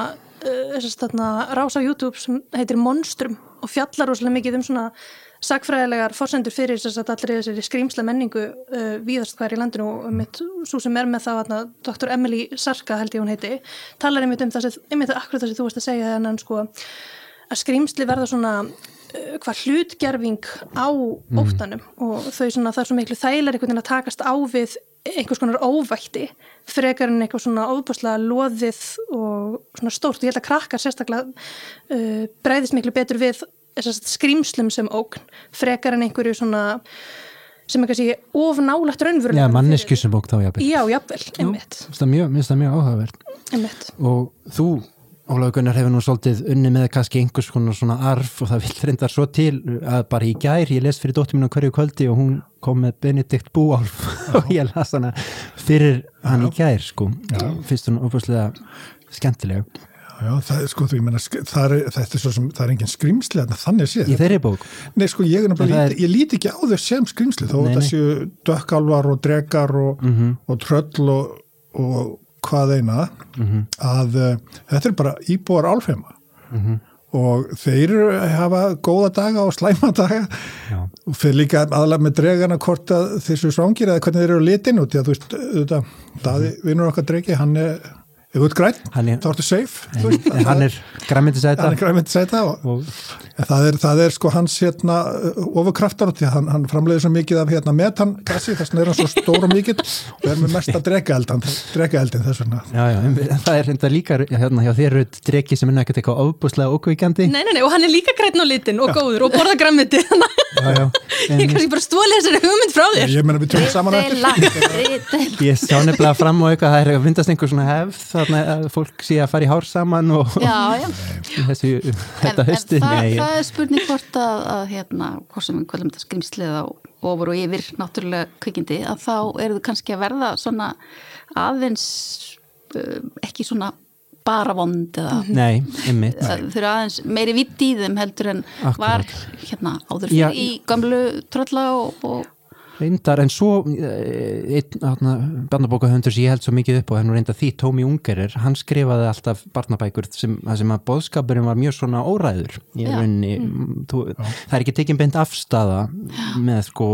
uh, rás á YouTube sem heitir Monstrum og fjallar rosalega mikið um svona sagfræðilegar forsendur fyrir þess að allir þessari skrýmsla menningu uh, víðast hver í landinu og mitt, svo sem er með það þarna, Dr. Emily Sarka held ég hún heiti talar einmitt um sem, einmitt akkurat það sem þú veist að segja þennan sko að skrýmsli verða svona uh, hvað hlutgerfing á óttanum og þau svona er svo miklu þægilega einhvern veginn að takast á við einhvers konar óvætti frekar en eitthvað svona óbúslega loðið og svona stórt og ég held að krakkar sérstaklega uh, breyðist miklu betur við skrýmslum sem ógn frekar en einhverju svona sem er kannski of nálægt raunverulega já mannesku sem bók þá jafnvel. Já, jafnvel, einmitt, mjög, minnst það mjög áhugavert. einmitt. Og þú, Ólaug Gunnar, hefur nú svolítið unni með kannski einhvers konar svona arf og það vil reyndar svo til að bara í gær, ég les fyrir dóttir mínu á hverju kvöldi og hún kom með Benedikt Búálf *laughs* og ég las hana fyrir hann í gær, sko. Fyrst hún opaslega skemmtileg. Já, það sko, ég menna, það er, þetta er svo sem, það er engin skrýmsli, þarna, þannig séð. Í þeirri bók. Nei, sko, ég, er það ég líti ekki á þau sem skrýmsli, þó Nei, þetta nei. séu dökkalvar og dregar og, Mhm. og tröll og, og hvað eina, Mhm. að uh, þetta er bara íbúar álfheima. Mhm. og þeir hafa góða daga og slæma *laughs* daga. Já. og fyrir líka aðalega með dregana hvort að þeir séu svangir eða hvernig þeir eru litin út, því að þú veist, auðvitað, Daði, vinnur okkar dregi, hann er ef þú ert græn, þá ertu safe þú *laughs* veist, En hann er græmyndisæta hann er græmint sæta og, og En það er, það er sko hans hérna ofurkraftar því að hann, hann framleiði svo mikið af hérna metangassi þess vegna er hann svo stór og mikill og er með mesta drekaeldan þess vegna Já, já, en það er reynda líka hérna hjá þér Rutt, dreki sem er ekkert eitthvað óbúslega ókvíkjandi. Nei, nei, nei, og hann er líka grætn á litin og góður og borða grammiti þannig Já, já. að *laughs* ég kannski bara stólið þessari hugmynd frá þér ég meina við tjóðum saman eftir. Ég sá nefnilega fram á eitthvað, það er að myndast einhver svona hefð, þarna að fólk sé að fara í hár saman og Já, já. þessu, þetta það, Nei, það er spurning hvort að, að hérna, hvort sem við kvöldum þetta skrimslið á ofur og yfir náttúrulega kvikindi að þá eru þau kannski að verða svona aðeins uh, ekki svona bara vond eða nei, einmitt. það þau eru aðeins meiri vitt í þeim heldur en var Akkurat. hérna áður Já, fyrir í gamlu trölla og, og Reyndar, en svo eh, barnabókahöndur sem ég held svo mikið upp á henn og reynda því Tómi Ungerir, hann skrifaði alltaf barnabækur sem, sem að boðskapurinn var mjög svona óræður í Já. rauninni. Þú, það er ekki tekinn beint afstafa með sko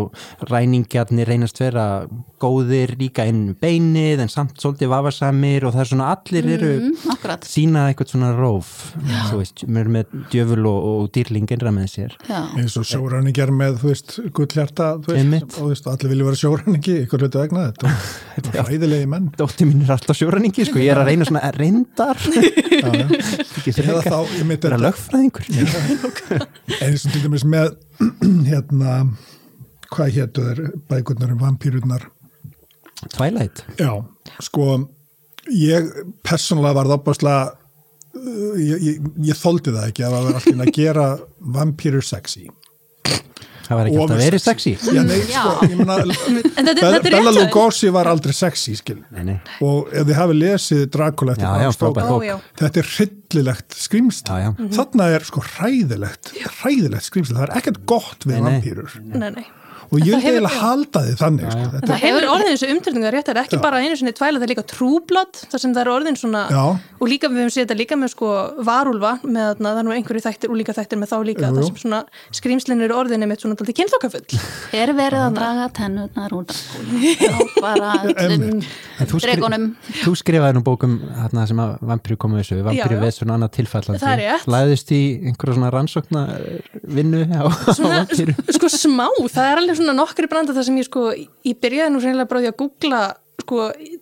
ræningjarnir reynast vera góðir líka inn um beinið en samt svolítið vafasamir og það er svona allir eru mm, akkurat. sína eitthvað svona róf þú veist, mér er með djöful og, og dýrling innra með sér. Eins og sjóræningar með þú veist gullhjarta þú veist, og veist, allir vilja vera sjóræningi ykkur hlutu vegna þetta *laughs* og hræðilegi menn. Dóttir mín er alltaf sjóræningi, sko, ég er að reyna svona reyndar. *laughs* Ekki eða þá, ég myndi vera lögfræðingur. Eins og til dæmis með *clears throat* hérna hvað hétu þeir bækurnar um vampýrurnar Twilight. Já, sko ég persónulega var það opaslega uh, ég, ég, ég þóldi það ekki að það var alltaf að gera vampýrur sexy Það var ekki alltaf verið sexy. Já, nei, sko, ég þetta, Bella, er. Lugosi var aldrei sexy, skil Nei, nei. og ef þið hafi lesið Dracula þetta er hryllilegt já. þarna er sko hræðilegt hræðilegt skrýmsl, það er ekkert gott við vampýrur Nei, nei. Og ég það vil eiginlega halda því þannig sko. Þetta það hefur orðin þessu umtrykningar rétt, það er ekki bara einu sinni tvæla, það er líka trúblad, þar sem það er orðin svona, Já. og líka við höfum séð þetta líka með sko varúlfa, með þarna, það er nú einhverju þættir og líka þættir með þá líka, þar sem svona skrýmslinn eru orðin með svona daldið kynþokkafull. Er verið að draga tennutnar úr og bara dregunum þú skrifaði nú bókum hérna sem að vampýru komu þessu, Já, já. veð svona annað tilfallandi. Það er rétt. Læðist í einhverja svona rannsókna vinnu á Svona, nokkri branda það sem ég sko, ég byrjaði nú reynilega bara því að googla, sko,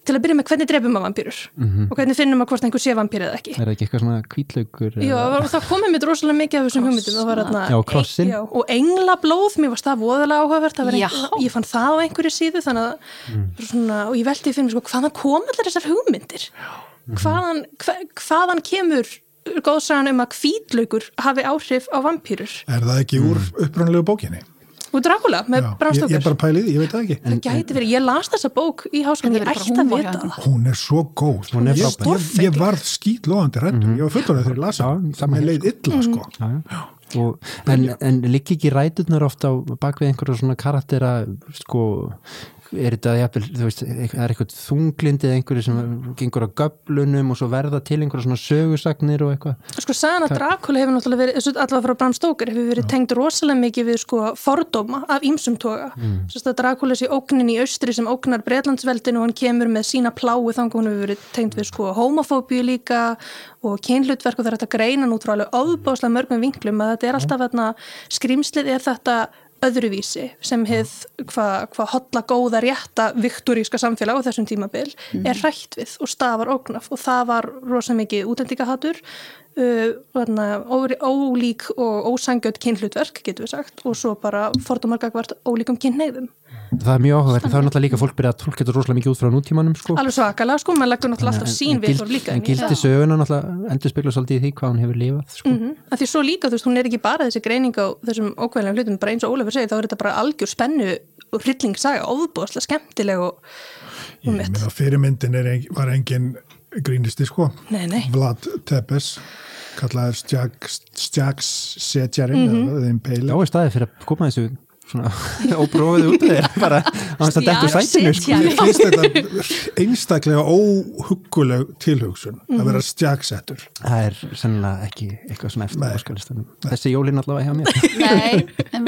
til að byrja með hvernig drefum maður vampýrur og hvernig finnum maður hvort einhver sé vampýr eða ekki. Er það ekki eitthvað svona kvítlaugur? Já, og það komið mér rosalega mikið af þessum hugmyndum það var þarna, Já, krossinn. já, og englablóð, mér varst það voðalega áhugavert það var Já. ein, ég fann það á einhverju síðu þannig að Mm. svona, og ég veldi fyrir mig sko, hvaðan kom allar þessar hugmyndir hvaðan, hva, hvaðan kemur góðsagan um að kvítlaugur hafi áhrif á vampýrur er það ekki úr upprannlegu bókinni og Dracula með Já, ég, ég bara pælið, ég veit það ekki. Það gæti verið, ég las þessa bók í er að það. Hún er svo góð. Hún er ég, frábær. ég, ég varð skýtlóðandi rættur ég var fullorðið þegar ég lasa mér hér, leið illa sko. Já, já. Og, en, en líka ekki ræturnar ofta á bakvið einhverja svona karaktera sko er þetta jafnvel, þú veist, það er eitthvað þunglindi eða einhverju sem gengur á göflunum og svo verða til einhverja svona sögusagnir og eitthvað Sko sagan að Dracula hefur náttúrulega verið, allavega frá Bram Stoker hefur verið tengd rosalega mikið við sko fordóma af ýmsum toga. Mm. Sérst að Dracula sé ógnin í austri sem ógnar Breitlandsveldin og hann kemur með sína pláu þannig hún hefur verið tengd við sko homofóbíu líka og er hægt að greina nút frá alveg ofbáslega mörgum vinklum að þetta er alltaf þarna, skrýmslið er þetta öðruvísi sem hefð hvað hva hotla góða rétta viktoríska samfélag á þessum tímabil er hrætt við og stafar ógnaf og það var rosa mikið útlendingahatur uh, ólík og ósangjöld kynhlutverk getur við sagt og svo bara fordómargagvart ólíkum kynneigðum það er mjög áhugavert, það er náttúrulega líka fólk byrjað að tólka þetta rosalega mikið út frá nútímanum sko alveg svakalega sko, maður leggur náttúrulega alltaf En- sín við gild- líka en gildi söguna náttúrulega endur spekla svolítið í því hvað hún hefur lifað sko. Mm að því svo líka, þú veist, hún er ekki bara þessi greining á þessum ókvæðlega hlutum, bara eins og Ólafur segir, þá er þetta bara algjör spennu og hryllingssaga, ofbúðslega skemmtileg og, meina fyrirmyndin er, ein- var engin grínisti sko Nei, nei. Vlad Tepes kallaður Stjags, setjarinn mm -hmm. Svona *laughs* óbrófið út af þér *laughs* bara á þess að dekka sætinu sko. Stjagsetjari. Mér finnst þetta *laughs* einstaklega óhugguleg tilhugsun að vera stjagsettur það er sennilega ekki eitthvað svona eftir þessi jólin allavega hjá mér. Nei, er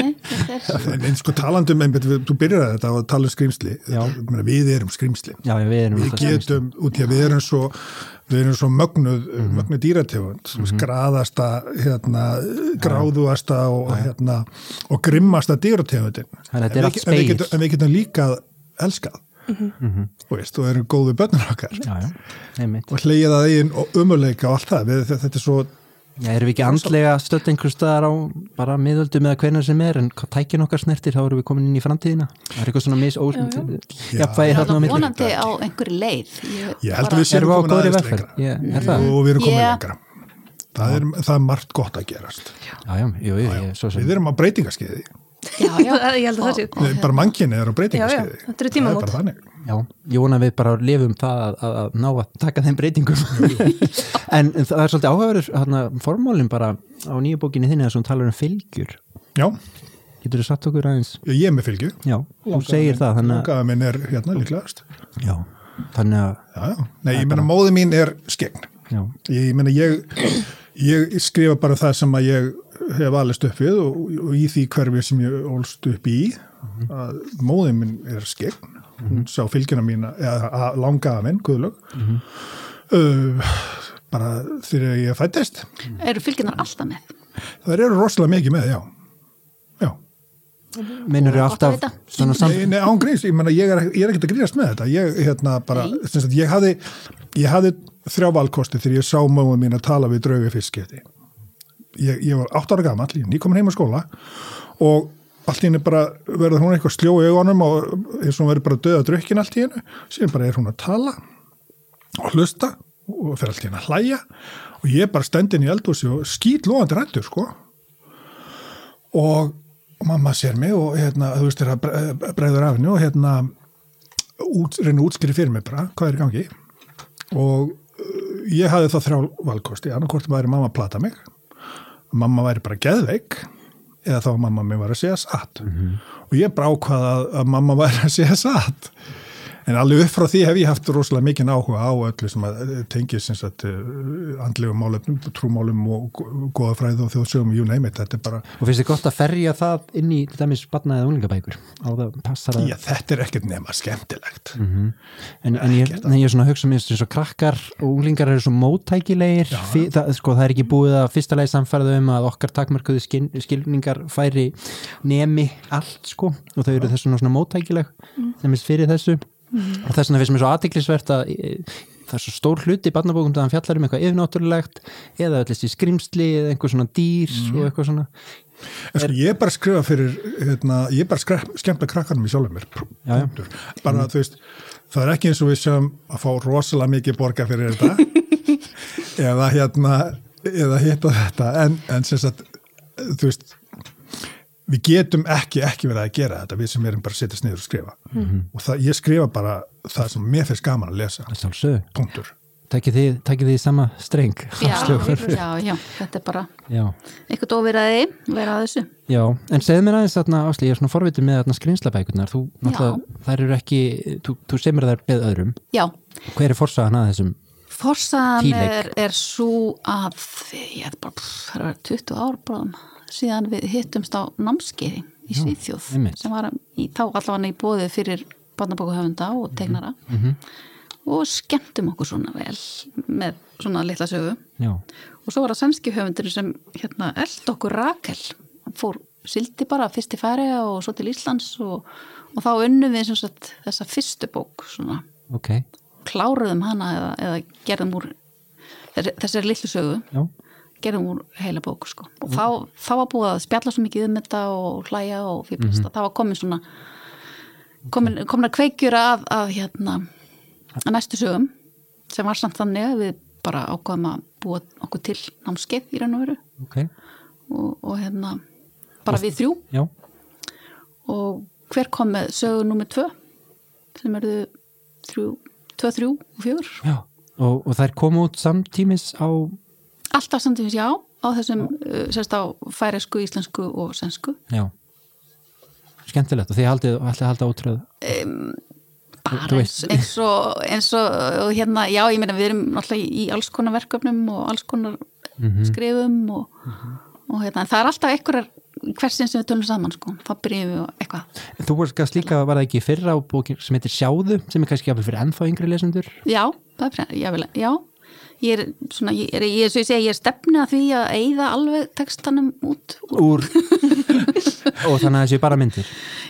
en eins sko talandum, einmitt, við- þú byrjar þetta á að tala um. Ég meina, við erum skrýmsli já, við erum við getum, út í að við erum svo við erum svo mögnuð, mögnuð dýrategund skraðasta hérna, gráðuasta og, hérna, og grimmasta dýrategundin. Er En allt við- en við getum- en við getum líka elskað. Og veist, og erum góðu börnur okkar. Já, já, og hleyja það einn og umuleika og allt það. Við, þetta er svo Já, erum við ekki andlega stödd einhver staðar á bara miðöldum eða hvernig sem er en hvað tækin okkar snertir þá erum við komin inn í framtíðina. Það er eitthvað svona mis ósmund jafnvægi Það þarna á er milli. Vonandi á einhverju leið. Ég held að við séum komin aðeins lengra. Ég- er það? og við erum komin Já. lengra. Það er, það er margt gott að gerast. Já, já, jú, jú, ég, svo sem við erum á breytingaskeiði. Já, já, *laughs* ég held að það sé. Bara mannkinni er á breytingaskeiði Já, já, þetta eru það er bara þannig Já, ég vona að við bara lifum það að, að, að ná að taka þeim breytingum. *laughs* En, það er svolítið áhugaverður hérna, formálinn bara á nýju bókinni þinni hún talar um fylgjur. Já, getur þú satt okkur aðeins? Ég er með fylgju. Já, þú segir það þannig að, Langaða minn er hérna líklegast. Já, þannig að já, já. Nei, ég meina móði mín er skegn já, ég meina ég ég skrifa bara það sem að ég hef alist upp við og, og í því hverfi sem ég ólst upp í að móði minn er skegn hún sá fylgjuna mína eða langaða minn, guðlög uh, bara þegar ég fættist eru fylgjunar alltaf með? Það eru rosalega mikið með, já. Já. Minnur að alltaf svona samt Nei, nei, án gríns, ég, ég, er, ég er ekkert að grínast með þetta. Ég, hérna, bara, sagt, ég hafði ég hafði þrjá valkosti þegar ég sá móðum mín að tala við drauga fyrstskipti ég, ég var 8 ára gamall ég er nýkomin heim á skóla og allt í henni bara verður hún eitthvað sljó í augunum og eins og hún verður bara döða drukkin allt í hennu, síðan bara er hún að tala og hlusta og fer allt í henni að hlæja og ég bara stendin í eldhúsi og skýt loðandi rættur sko. Og mamma sér mig og hérna, þú veist, er að bre- bregður af henni og hérna út, reyna útskýri fyrir mig bara hvað er í gangi. Og uh, ég hafði þá þrjá valkosti annarkvort væri mamma að plata mig mamma væri bara geðveik eða þá mamma mig var að segja satt. Og ég bara ákvaða að, að mamma væri að segja satt en alveg upp frá því hef ég haft rosalega mikið áhuga á öllu sem að tengja sem sagt uh, andlegum málefnum, trúmálum og góða fræð og þjóðsögum, you name it, þetta er bara Og finnst þið gott að ferja það inn í til dæmis barna eða unglingabækur? Á það passar að Já, þetta er ekkert nema skemmtilegt. en, en, ég, en ég er svona að hugsa mér eins og krakkar og unglingar eru svo móttækilegir. Það, sko, það er ekki búið að fyrsta leið samfærðu um að okkar takmörkuðu skil, skilningar færi nemi allt sko og þau eru þess fyrir þessu og þess vegna finnst mér svo aðtiklisvert að e, það er svo stór hluti í barnabókum þegar hann fjallar um eitthvað yfirnáttúrulegt eða öllist í skrimsli eða einhver svona dýr og eitthvað svona. Sko, ég er bara að skrifa fyrir, hérna, ég er bara að skemmta krakkanum í sjálfum mér. Já, já. Bara, þú veist, það er ekki eins og við sem að fá rosalega mikið borga fyrir þetta. *laughs* Eða hérna, eða hitt og þetta, en, en sem sagt, þú veist, við getum ekki, ekki verið að gera þetta, við sem erum bara að setjast niður og skrifa. Og það, ég skrifa bara það sem mér finnst gaman að lesa. Punktur. Takið þið, takið þið í sama streng Já, já, já, þetta er bara já, eitthvað óviraði, vera að þessu. Já, en segðu mér aðeins þarna Ásli, ég er svona forvitið með þarna skrýnslabækurnar þú, náttúrulega, þær eru ekki þú, þú semur þær með öðrum. Já, hver er forsagan að þessum? forsaðan er, er svo að ég hef bara, pff, það er 20 ár bráðum, síðan við hittumst á námskeiði í Svíþjóð einmitt. sem var í, þá allavega í bóði fyrir barnabókuhöfunda og tegnara og skemmtum okkur svona vel með svona litla sögu. Já, og svo var það sænski höfundur sem hérna eld okkur Rakel. Hann fór sildi bara fyrst til Færiða og svo til Íslands og, og þá unnum við sagt þessa fyrstu bók svona, ok, kláruðum hana eða, eða gerðum úr þessari litlu sögu. Já gerðum úr heila bók sko. Og þá, þá var búið að spjalla svo mikið um þetta og hlæja og fýblast mm -hmm. þá var komin svona komin, komin að kveikjur að, að hérna að næstu sögum sem var samt þannig að við bara ákvaðum að búa okkur til námskeið í raun og veru. Ok, og, og hérna bara við þrjú. Já, og hver kom með sögu nummer tvö sem eru þrjú, tvö, þrjú og fjögur. Já og, og þær komu út samtímis á alltaf samtímis já á þessum, uh, sérst á færesku, íslensku og sensku já. Skemmtilegt. Og þið haldið, að halda ótröð bara eins, eins og eins og og hérna, já, ég meina við erum náttúrulega í, í alls konar verkefnum og alls konar Mhm. skrifum og, og hérna, en það er alltaf einhverjar hversin sem við tölum saman, sko, þá byrjum við á eitthvað. Þú voru skast líka, var það ekki fyrra á bókin sem heitir Sjáðu, sem er kannski jafnvel fyrir ennþá yngri lesendur? Já, það er fræ- já, vel, já. Ég er svona, ég er, ég, svo ég segi, ég er stefni að því að eyða alveg textanum út. úr- úr og þannig að þessi bara myndir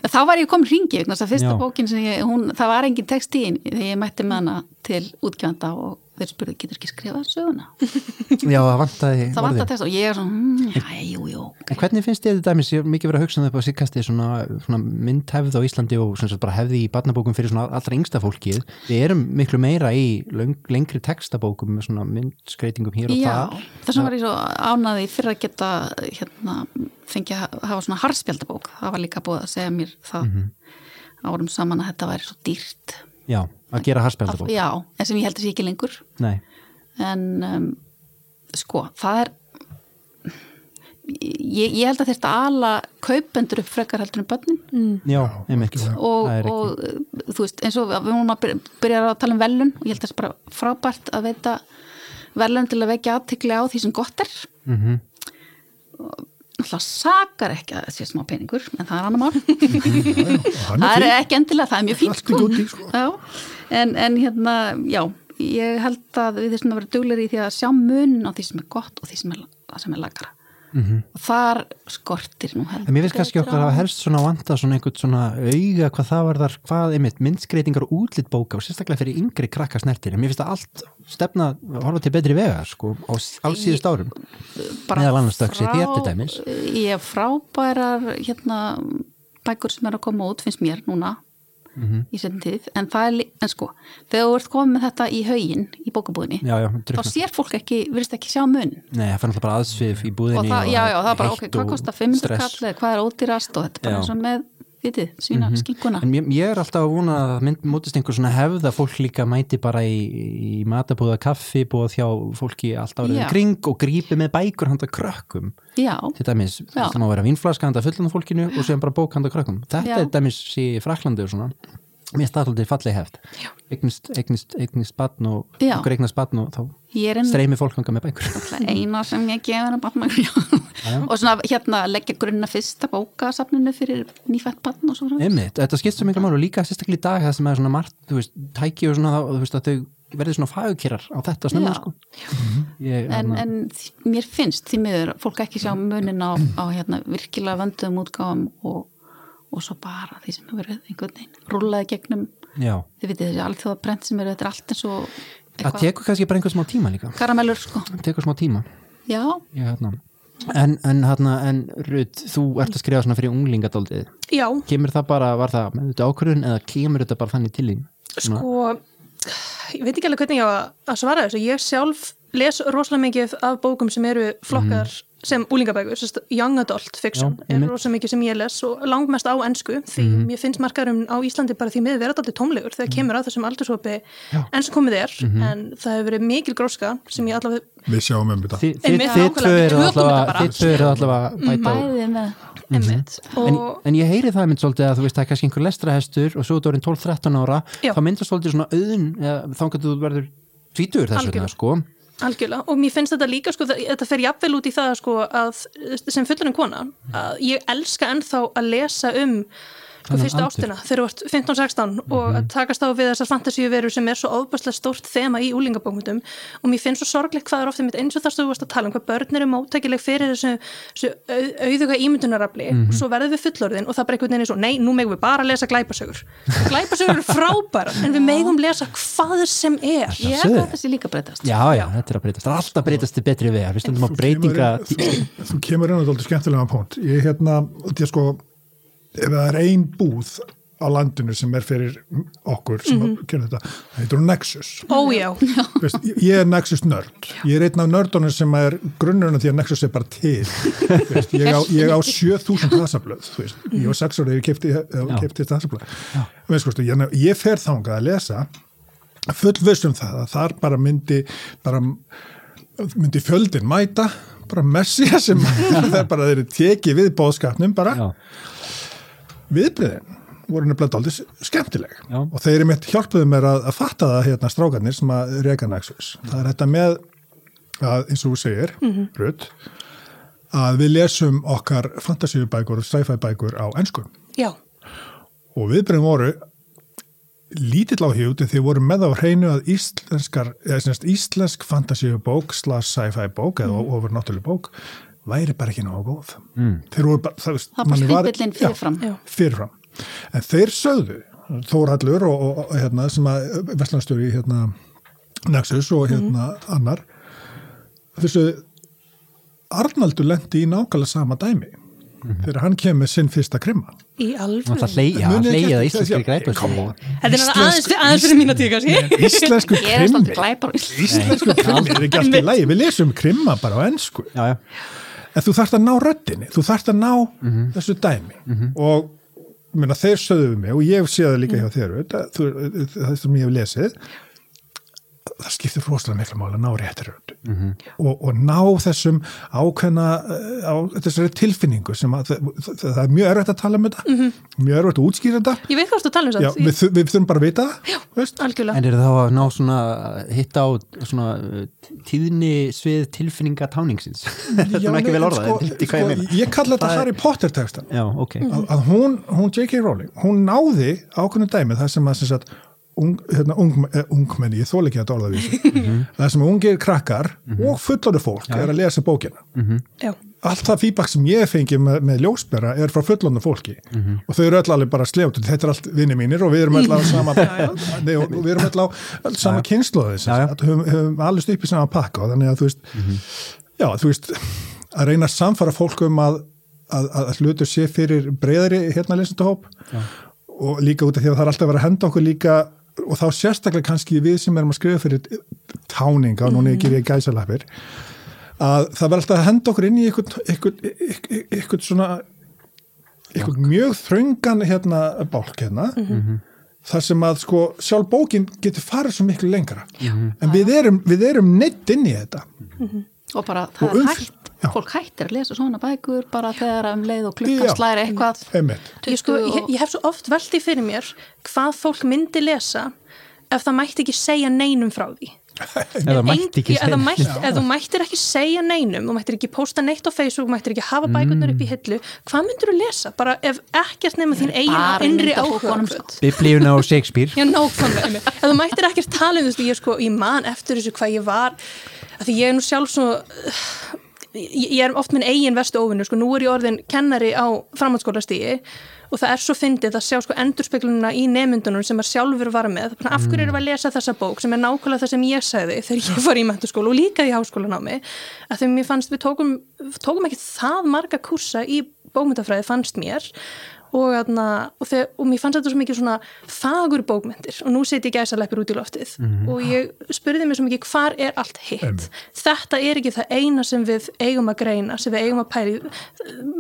Þá var ég komin hringi, fyrsta Já. bókin ég, hún, það var engin text í þegar ég mætti með hana til útgjöfanda og þeir spurðu, getur ekki skrifað söguna? *laughs* já, það vantaði Það vantar text og ég er svona, mm, já, jú, jú. En hvernig finnst þið þetta dæmis, ég hef mikið verið að hugsa um það upp á síkasti svona, svona myndhefð á Íslandi og sagt bara hefði í barnabókum fyrir svona allra yngsta fólkið. Við erum miklu meira í löng, lengri textabókum með svona myndskreitingum hér og Já, þar. þess vegna var ég svo ánaði fyrir að geta hérna, fengið að hafa svona harspjaldabók. Það var líka búið að segja mér það Mhm. árum saman að þetta væri svo dýrt. Já, að gera harspjaldabók. Já, en sem ég held að sé ekki lengur. Nei, en um, sko, það er ég, ég held að þetta ala kaupendur upp frekar heldur en börnin já, einmitt. og, og uh, þú veist, eins og við vorum að byrja, að tala um velun og ég held að það er bara frábært að veita velun til að vekja aðtikli á því sem gott er Mhm. Það sakar ekki að það sé smá peningur en það er annar mál. *laughs* Það er ekki endilega, það er mjög fínt sko. Já, en, en hérna, já ég held að við þessum að vera duglir í því að sjá munin á því sem er gott og því sem er, sem er lagara og þar skortir nú heldur. En mér finnst kannski okkur að hafa helst svona vanta svona einhvern svona auga hvað það var þar, hvað einmitt myndskreitingar og útlit bóka og sérstaklega fyrir yngri krakka snertir. Mér finnst að allt stefna horfa til betri vegar sko á alls síðust árum. meðal annars í þér til dæmis. Ég frábærar hérna bækur sem er að koma út, finnst mér núna í setjum tíð. En en sko þegar þú ert komið með þetta í haugin í bókabúðinni já, já, þá sér fólk ekki, virðist ekki sjá mun Nei, það fann alltaf bara aðsvif í búðinni og það, já, já, það er bara, ok, hvað og kostar 500 stress. kall eða hvað er ódýrast og þetta bara eins og með, vitið, svína skinkuna En ég, ég er alltaf að vona að mynd, mótist einhver svona hefð að fólk líka mæti bara í, í matabúða kaffi búða þjá fólki alltaf árið kring og grípi með bækur handa krökkum. Já, til dæmis, Já. það má vera vínflaska handa fullanda fólkinu og séðan bara bók handa krökkum. Þetta Já. er dæmis í Fraklandi og svona mér alltaf falleg hefð. Eignist, eignist, eignist batn og Já. okkur eignast batn og þá streymi fólk hanga með bækur. Eina sem ég gefur að batna og svona hérna leggja grunna fyrsta bókasafninu fyrir nýfætt batn og svo frá Einmitt, þetta skipt svo miklu máli og líka sérstaklega í dag það sem er svona margt, þú veist, tæki og svona þá, þú veist, að þau verði svona fagukýrar á þetta snemma, Já. sko. Ég, en, hérna- en mér finnst því miður fólk ekki sjá munin á, á hérna, virkilega vönduðum útgáfum og, og svo bara því sem hefur verið einhvern veginn rúlaði gegnum. Já, þið vitið þessi alþjóða brent sem eru þetta er allt eins og það tekur kannski bara einhver smá tíma líka. Karamellur sko. Það tekur smá tíma. Já, ég, hérna. en, en, hérna, en Rut, þú ert að skrifa svona fyrir unglingadóldið. Já, kemur það bara, var það með þetta ákvörðun eða kemur þetta bara þannig til þín? Sko, ég veit ekki alveg hvernig ég á að- svara þessu. Ég sjálf les rosalega mikið af bókum sem eru flokkar sem úlingabækur, sérst, young adult fiction Já, er rosalega mikið sem ég les og langmest á ensku því mér finnst markarum á Íslandi bara því miður vera alltaf tómlegur þegar kemur að þessum aldurshópi enn sem komið er, en það hefur verið mikil gróska sem ég allavega Við sjáum um þetta. Þi- þið við eru allavega bæta á með einmitt En, en ég heyri það mynd svolítið að þú veist það er kannski einhver lestrahestur og svo er þetta orðin 12-13 ára Já. þá myndast svolítið svona auðun eða, þá getur þú verður tvítur þess vegna sko Algjörlega, og mér finnst þetta líka, sko, þetta fer jafnvel út í það, sko, að sem fullurinn kona, að ég elska ennþá að lesa um sko, fyrstu ástina þegar þú ert 15-16 og að takast á við þessar fantasíuveru sem er svo ofbærslega stórt þema í úlingabókmyndum og mér finnst svo sorglegt hvað er ofta mitt eins og það sem þú varst að tala um, hvað börn eru móttækileg fyrir þessu, þessu au- auðuga ímyndunarafli. Og svo verðum við fullorðin og það veginn er svo, nei, nú megum við bara lesa glæpasögur. Glæpasögur eru frábæra en við megum lesa hvað sem er. Ég held að sé líka breytast. Já, já, þetta er að breytast, er alltaf að breytast til betri við við stundum á Þú breytinga kemur inn- Þú kemur inn á þetta skemmtilega ef það er ein búð á landinu sem er fyrir okkur sem mm -hmm. þetta, það heitur Nexus. Ó já, Veist, ég er Nexus nörd. Ég er einn af nördunum sem er grunnurinn því að Nexus er bara til. *laughs* Veist, ég, á, ég á 7000 hasablöð. þú veist. Ég á 6 ára ef ég kefti, kefti þetta hasablöð. Veist, sko, ég, ég fer þangað að lesa fullviss um það að þar bara myndi bara myndi fjöldin mæta bara messja sem *laughs* það er bara þeirri tekið við bóðskapnum bara Já, viðbriðin voru nefnilega daldið skemmtileg. Já. og þeir eru mitt hjálpuðu mér að, að fatta það hérna strákarnir sem að reyka Nexus það er þetta með að eins og þú segir, Rutt að við lesum okkar fantasíubækur og sci-fi bækur á ennsku já, og viðbriðin voru lítill á hjúti því voru með á hreinu að íslenskar, eða semst íslensk fantasíubók slash sci-fi bók eða Mhm. ofur náttúrulega bók væri bara ekki náðu góð. Mm. þeir voru bara það, veist, Það var stimpillinn fyrirfram. já, fyrirfram. En þeir sögðu Þórhallur og, og, og hérna, sem að Vestlandstjóri hérna, Nexus og hérna annar þessu Arnaldur lendi í nákvæmlega sama dæmi þegar hann kemur með sinn fyrsta krimma. Í alveg það hlei- já, Munið ekki hlegið að eftir- íslenskri on. Þetta er aðeins, aðeins fyrir mína tíka, kannski. íslensku ég er krimmi. íslensku krimmi er ekki alltaf lægi við lesum krimma bara á ennsku já, já, en þú þarft að ná röddinni, þú þarft að ná þessu dæmi. Og minna, þeir sögðu við mig og ég sé það líka hjá þér þetta, þú, það sem ég hef lesið það skiptir rosalega miklu máli að ná réttir rödd. Og, og ná þessum ákveðna eh, á þessari tilfinningu sem að það, það, það er mjög erfitt að tala um þetta. Mjög erfitt að útskýra þetta. Ég veit hvað þú tala um Já, það. við, þu- við þurfum bara að vita það. En er það að ná svona hitta á svona uh, tíðni svið tilfinninga táningsins? *laughs* Þetta er ekki vel orðað, sko, þetta ég sko, meina? ég kalla þetta Harry Potter textan Já, ok. Að, að hún, hún J.K. Rowling, hún náði ákveðnu dæmi það sem að sem sagt, ung, hérna, ung, eh, ungmenni, ég þól ekki að orða því það sem ungir krakkar og fullorðu fólk er að lesa bókina. Já. allt það feedback sem ég fengi með, með ljósbera er frá fullorðu fólki. Og þau eru öll alveg bara sljótt þetta er allt vinni mínir og við erum öll á *laughs* sama nei, og við erum öll á öll sama kynnslóði Já, já. höfum, upp í sama pakka og þannig að þú veist já, þú veist, að reyna að samfara fólk um að, að, að hlutur sé fyrir breyðari hérna lesendahóp og líka út af því að það er alltaf að vera að henda okkur líka og þá sérstaklega kannski við sem erum að skrifa fyrir táninga og núna ég gerir ég gæsalapir að það verður alltaf að henda okkur inn í eitthvað svona eitthvað mjög þröngan hérna bálk hérna þar sem að sko sjálf bókin getur farið svo miklu lengra. En við erum, við erum neitt inn í þetta. Og bara Og það er umf- hægt já. fólk hættir að lesa svona bækur bara þegar um leið og klukkan slæri eitthvað Ég, sko, 20 ég, ég hef svo oft veldi fyrir mér hvað fólk myndi lesa ef það mætti ekki segja neinum frá því. *laughs* eða mætti ekki segja mætti, ef þú mættir ekki segja neinum þú mættir ekki posta neitt á Facebook þú mættir ekki hafa bækurnar upp í hillu hvað myndir þú lesa? Bara ef ekkert nema þín eigin innri áhuga sko. Biblíuna og Shakespeare Já, nákvæmlega, einmitt. ef þú mættir ekkert tala um þú veist, ég, sko, man eftir þessu hvað ég var því ég er nú sjálf svo ég, er oft minn eigin vestu óvinnur, sko, nú er ég orðin kennari á framhaldsskólastígi og það er svo fyndið að sjá sko endurspeglununa í nemyndunum sem að sjálfur var með. Bara, af hverju við að lesa þessa bók sem er nákvæmlega það sem ég sagði þegar ég var í menturskóla og líka í háskólanámi? Að þegar mér fannst við tókum, tókum ekki það marga kursa í bókmyndafræði fannst mér og, atna, og, þegar, og mér fannst þetta svo mikið svona fagur bókmyndir og nú seti ég gæsaleppir út í loftið. Og ég spurði mér svo mikið hvar er allt hitt? Þetta er ekki það eina sem við eigum að greina, sem við eigum að pæri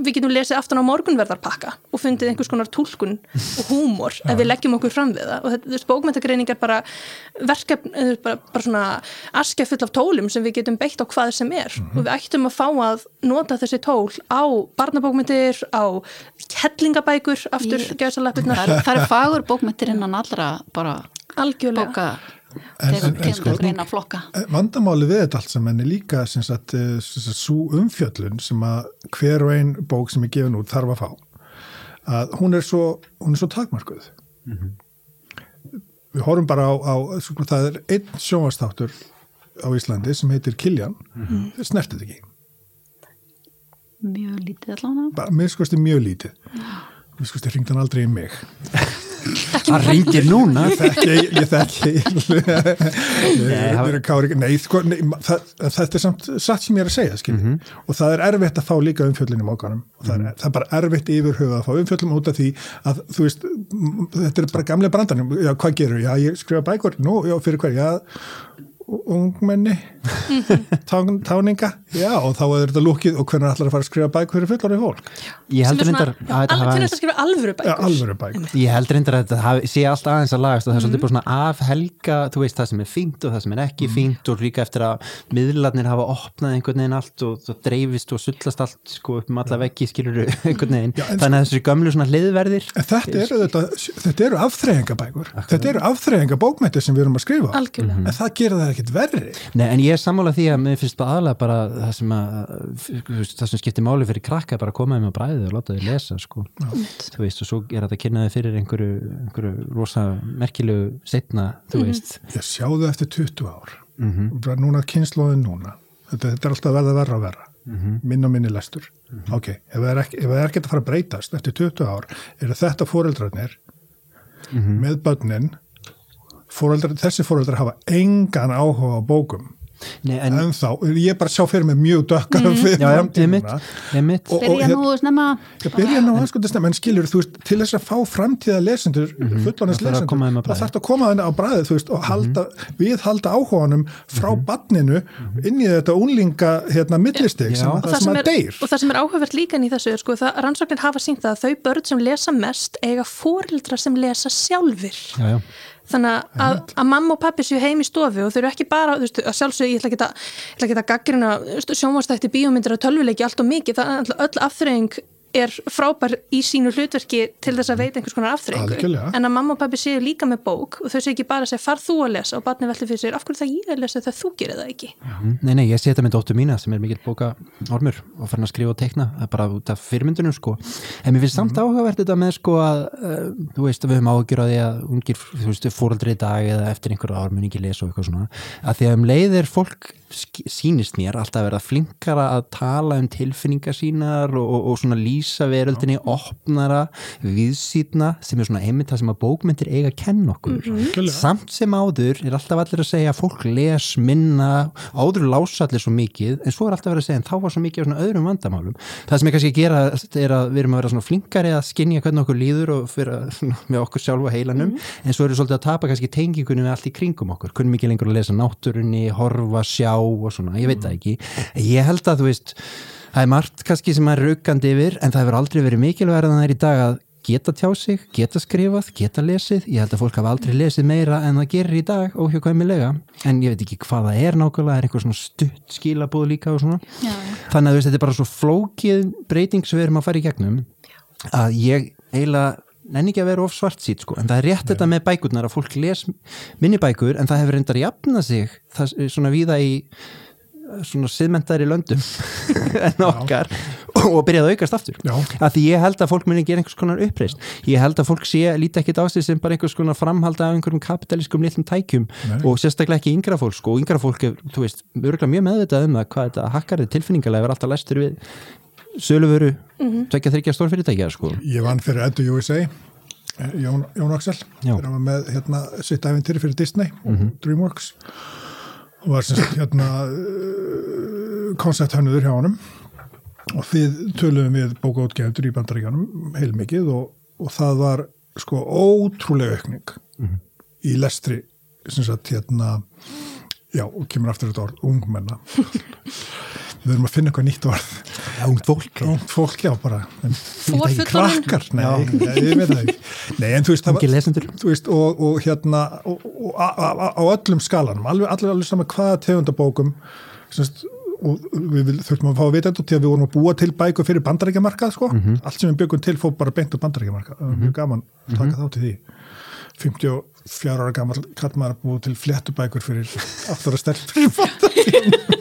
við getum lesið aftan á morgunverðarpakka og fundið einhvers konar túlkun og húmor *laughs* ef við leggjum okkur fram við það. Og þetta, þessi bókmyndagreining er bara verkefn, eða bara, bara svona askja full af tólum sem við getum beitt á hvað sem er. Og við ættum að fá að nota þessi tól á barnabókmyndir, á kettlingabækur, aftur Ég- gæsalappirnar, það er, það er fagur bókmyndir innan allra bara algjörlega. bóka En- tegum en- en sko- tegum greina flokka. vandamáli við þetta allt saman er líka sem sagt, eh, sem sagt, svo umfjöllun sem að hver og ein bók sem er gefin út þarf að fá. Að hún er svo, hún er svo takmarkuð við horfum bara á, á sko, það er einn sjónvastáttur á Íslandi sem heitir Kiljan. Þeir snertið ekki, mjög lítið allavega. Mjög lítið mér skoðast ringd hann aldrei í mig. Hann ringir núna. Ég þekki ég þekki. *laughs* Nei, það- nei, kári, nei, sko, nei það, þetta er samt satt sem ég er að segja skilji. Mhm. og það er erfitt að fá líka umfjöllin í mókanum og það er, það er bara erfitt yfirhuga að fá umfjöllin út af því að þú veist þetta er bara gamlega brandanum já, hvað gerur, já, ég skrifa bækur. Nú, já, fyrir hver, já ungmenni tán, táninga, já, og þá er þetta lúkið og hvernig ætlar að fara að skrifa bækur fyrir fullorðið fólk? Ég heldur reyndar aðeins- þess að skrifa alvöru bækur. Alvöru bækur. Ég heldur reyndar að þetta hafi, sé alltaf aðeins að lagast og það er svolítið bara svona af helga, þú veist það sem er fínt og það sem er ekki fínt og líka eftir að miðlarnir hafa opnað einhvern veginn allt og það dreifist og sullast allt sko upp um alla veggi skilur *laughs* einhvern veginn, Já, þannig að þessi gömlu svona hliðverðir þetta eru, þetta, þetta eru afþreyingabækur, þetta eru afþreyingabókmættir sem við erum að skrifa, algjörlega. En það gerir það ekkit verri. Nei, en ég er sammála því að mér finnst bara aðlega bara það sem, að, þú veist, það sem skiptir máli fyrir krakka er bara að koma þeim að bræði og láta þau lesa sko. þú veist, og svo er þetta að kynna þau fyrir einhverju, einhverju rosa merkilegu setna, þú veist. Ég sjáðu eftir 20 ár, bara núna kynnslóðin núna, þetta, þetta er alltaf verða verra og verra, minn og minni lestur. Ok, ef það er ekki, ef það er ekki að fara að breytast eftir 20 ár, eru þetta fóreldrarnir með börnin, foreldrar, þessi foreldrar hafa engan áhuga á bókum. Nei, en, En þá, ég er bara að sjá fyrir mig mjög dökkar mm. fyrir já, já, framtíðina. einmitt, einmitt Og- byrja nú snemma byrja nú að sko þetta en skilur, þú veist, til þess að fá framtíða lesendur, mm -hmm. Það þarf þeim lesendur, að bragði. það þarf að koma þeim á bræðið, þú veist, og halda, við halda áhuganum frá barninu inn í þetta unlinga, hérna, millistig Já. sem að það sem að deyr. og það sem er áhugavert líka í þessu er sko, það, rannsóknir hafa sínt það að þau börn sem lesa mest eiga fórildra sem lesa sjálfur já, já. Þannig að, að mamma og pappi séu heim í stofu og þau eru ekki bara, þú veist, að sjálfsög ég ætla ekki að, að gaggrina sjónvastætti bíómyndir og tölvuleiki allt og mikið, það er alltaf öll afþreying er frábær í sínu hlutverki til þess að veita einhvers konar Algjörlega. en að mamma og pappi séu líka með bók og þau séu ekki bara að segja far þú að lesa? og barni velti fyrir sér af hverju það ég að lesa þegar þú gerir það ekki? Nei, nei, ég sé þetta með dóttur mína sem er mikill bóka ormur og farin að skrifa og er bara út af fyrirmyndunum sko. En mér finnst samt áhugavert þetta með sko að uh, þú veist, við höfum áhugjur á því að ungir, þú veist, fóreldri í dag eða eftir því að um mér alltaf að vera flinkara að tala um tilfinningar sínar og, og, og svona líf lýsa veröldinni opnara, viðsýtna sem er svona einmitt það sem að bókmyndir eiga að kenna okkur. Algjörlega. samt sem áður er alltaf allir að segja að fólk les minna, áður lása allir svo mikið, en svo er alltaf verið að segja en þá var svo mikið af svona öðrum vandamálum. Það sem er kannski að gera er að við erum að vera svona flinkari að skinja hvernig okkur líður og svona, *laughs* með okkur sjálf og heilanum en svo erum við svolítið að tapa kannski tengingunni með allt í kringum okkur, kunum ekki lengur að lesa náttúrunni, horfa, sjá og svona, ég veit það ekki. Ég held að þú veist það er margt kannski sem er raukandi yfir en það hefur aldrei verið mikilvægur en það er í dag að geta tjá sig, geta skrifað, geta lesið. Ég held að fólk hafa aldrei lesið meira en það gerir í dag óhjókvæmilega en ég veit ekki hvað það er nákvæmlega, er einhver svona stutt skilabúð líka og svona? Já, þannig að þú veist, þetta er bara svo flókið breyting sem við erum að fara í gegnum að ég eiginlega nenni ekki að vera of svart sít sko, en það er rétt þetta með bækurnar að fólk les minni bækur en það hefur reyndar jafnað sig það er svona víða í svona siðmentaðri löndum *laughs* en okkar og byrjaði að aukast aftur Já. að því ég held að fólk muni gera einhvers konar uppreist ég held að fólk sé, líti ekkit á sig sem bara einhvers konar framhald af einhverjum kapitalískum litlum tækjum Nei. og sérstaklega ekki yngra fólk sko, og yngra fólk er, þú veist, örgulega mjög meðvitað um það hvað þetta hakkarið tilfinningalega er alltaf lestur við söluvöru, mm -hmm. tvekja þryggja stórfyrirtækja sko. Ég vann fyrir Edu USA Jón, Jón Axel Já. þegar hann var með hérna, sitt æfintýri fyrir Disney og Dreamworks og var sem sagt hérna koncepthönnuður hjá honum. Og við töluðum við bókaútgefndur í bandaríkjanum heilmikið og, og það var sko ótrúlega aukning í lestri sem sagt hérna já, og kemur aftur þetta orð, ungmenna *laughs* við erum að finna eitthvað nýtt orð. Ungt fólk. Ungt fólk, já, bara. Krakkar, nei, nei, ég veit það ekki. Nei, en þú veist, það þú veist, og, og hérna og, og a, a, a, á öllum skalanum alveg, allir, allir saman hvaða tegundabókum semst, og við vil, þurftum að fá að vita þetta því að við vorum að búa til bækur fyrir bandarækjamarkað, sko, allt sem við byggum til fór bara beint á bandarækjamarkað, það var mjög gaman að taka þátt í því. 54 ára gammal kallmaður að búa til fléttubækur fyrir aftur að stelp fyrir bandarækjamarkað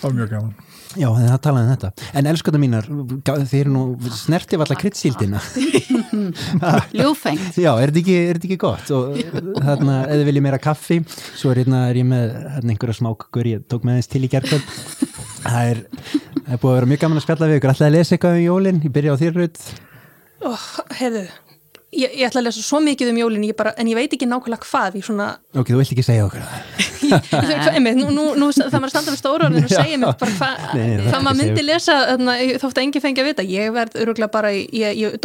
það var mjög gaman Já, það talaði um þetta. En elskata mínar, þeir eru nú snertið allar kryddsíldina. ljúfengt *laughs* Já, er þetta ekki, er ekki gott? Og þarna, eða vil ég meira kaffi, svo er, hérna, er ég með hérna, einhverja smákugur, ég tók með þess til í gerðkvöld. Það er, er búið að vera mjög gaman að spjalla við ykkur. Alltaf að lesa eitthvað um jólinn, ég byrja á þér raut. oh, heyrðu ég, ég ætla að lesa svo mikið um jólin ég bara, en ég veit ekki nákvæmlega hvað svona, Ok, þú vilt ekki segja okkur nú, nú, nú það maður að standa við stóru orðin og segja mér bara hvað maður myndi lesa þótt að enginn fengi að vita. Ég verð öruglega bara, í- ég, ég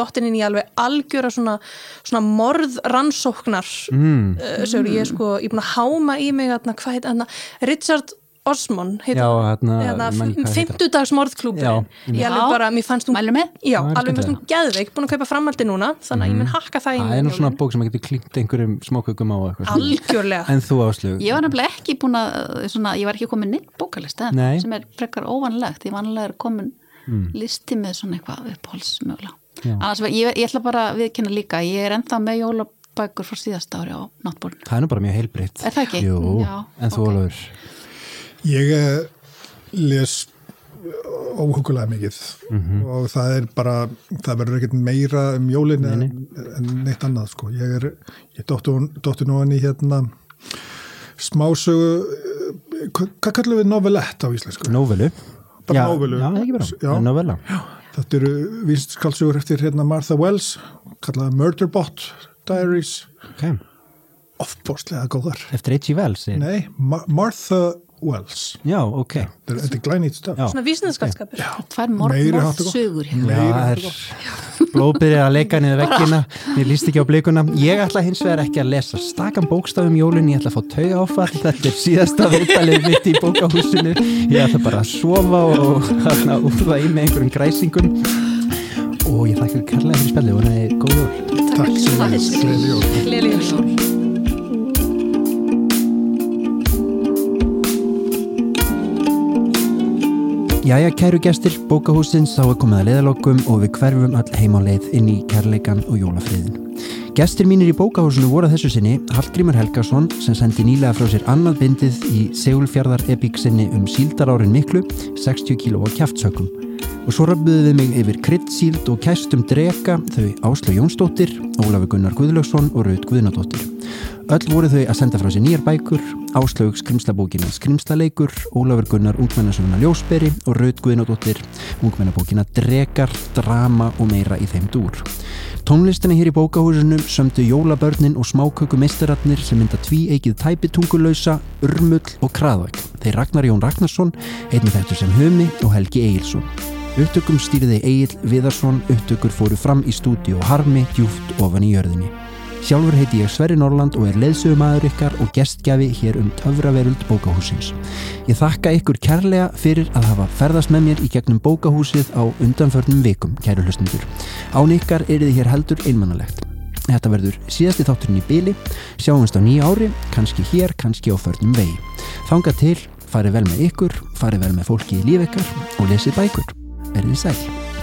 alveg algjöra svona, svona morð rannsóknar mm. uh, sögur, ég er sko, ég er búin að háma í mig hvað heit, Richard Heitir Já, hann. þarna, Hérna, ég alveg bara, mér fannst hún já, alveg mér fannst hún geðveik, búin að kaupa framaldi núna þannig að ég mun hakka það í Það er nú svona bók sem að getur klínt einhverjum smákukum á algjörlega En þú áslug? Ég var nefnilega ekki búin að, svona, ég var ekki komin neitt bókalista Nei. sem er frekar óvanlegt, ég vanlega er komin listi með svona eitthvað uppáhaldsmögulega. Já. Annars, ég, ég ætla bara að viðkynna líka, ég er ennþá með jólabækur frá síðasta ári á náttbólinu. Það er nú bara mjög heilbreytt. Er það ekki? Jú, Já, en þú ok. Ólafur? Ég eh, les óhugulega mikið og það er bara, það verður ekkert meira um jólin en, en neitt annað sko. Ég er, ég dóttu nú hann í hérna smásögu, eh, hvað kallum við novelett á íslensku? Nóvelu? Bara Já, nóvelu. Já, ekki bara. Já. Nóvela. Þetta eru vískalsugur eftir hérna Martha Wells, kallaða Murderbot Diaries, Ok. ofbóstlega góðar. Eftir H.G. Wells? Nei, Ma Martha Wells. Já, ok. Þetta er- þetta er glænýtt stöf. Já. svona vísindaskapskapur Tvær hérna. Já, er blóðbyrðið að leika niður vekkina mér líst ekki á blikuna ég ætla hins vegar ekki að lesa stakan bókstafum jólun ég ætla að fá tauga áfall þetta er síðasta viðtalið mitt í bókahúsinu ég ætla bara að sofa og þarna úrða í með einhverjum græsingum og ég þakka kærlega fyrir spjallið og það er góð jól Takk Takk. við. Jæja, kæru gestir, bókahúsins þá er komið að leiðalokum og við hverfum öll heim á leið inn í kærleikan og jólafriðin. Gestir mínir í bókahúsinu voru að þessu sinni Hallgrímur Helgason sem sendi nýlega frá sér annað bindið í Segulfjörðar epík sinni um síldarárin miklu, 60 kíló á kjaftsökum. Og svo röfbuðu við mig yfir kryddsíld og kæstum drega þau Áslu Jónsdóttir, Ólafur Gunnar Guðlöksson og Raut Guðnadóttir. Öll voru þau að senda frá sér nýjar bækur, áslög skrimslabókina Skrimslaleikur, Ólafur Gunnar ungmennasöguna Ljósberi og Raut Guðnadóttir ungmennabókina Drekar, Drama og meira í þeim dúr. Tónlistina hér í bókahúsinu sömdu jólabörnin og smáköku meistararnir sem mynda tví eikið tæpitungulausa, urmull og kraðvæk. Þeir Ragnar Jón Ragnarsson, einnig þetta sem Humi og Helgi Egilson. Upptökum stýriði Egil Viðarsson, upptökur fóru fram í stúdíu Harmi djúft ofan í jörðinni. Sjálfur heiti ég Sverri Norland og er leðsögumæður ykkar og gestgjafi hér um töfraveruld bókahúsins. Ég þakka ykkur kærlega fyrir að hafa ferðast með mér í gegnum bókahúsið á undanförnum vikum, kæru hlustundur. Án ykkar er þið hér heldur einmannalegt. Þetta verður síðasti þátturinn í byli, sjáumst á nýja ári, kannski hér, kannski á förnum vegi. Þanga til, farið vel með ykkur, farið vel með fólki í líf ykkar og lesið bækur. Verðið sæl.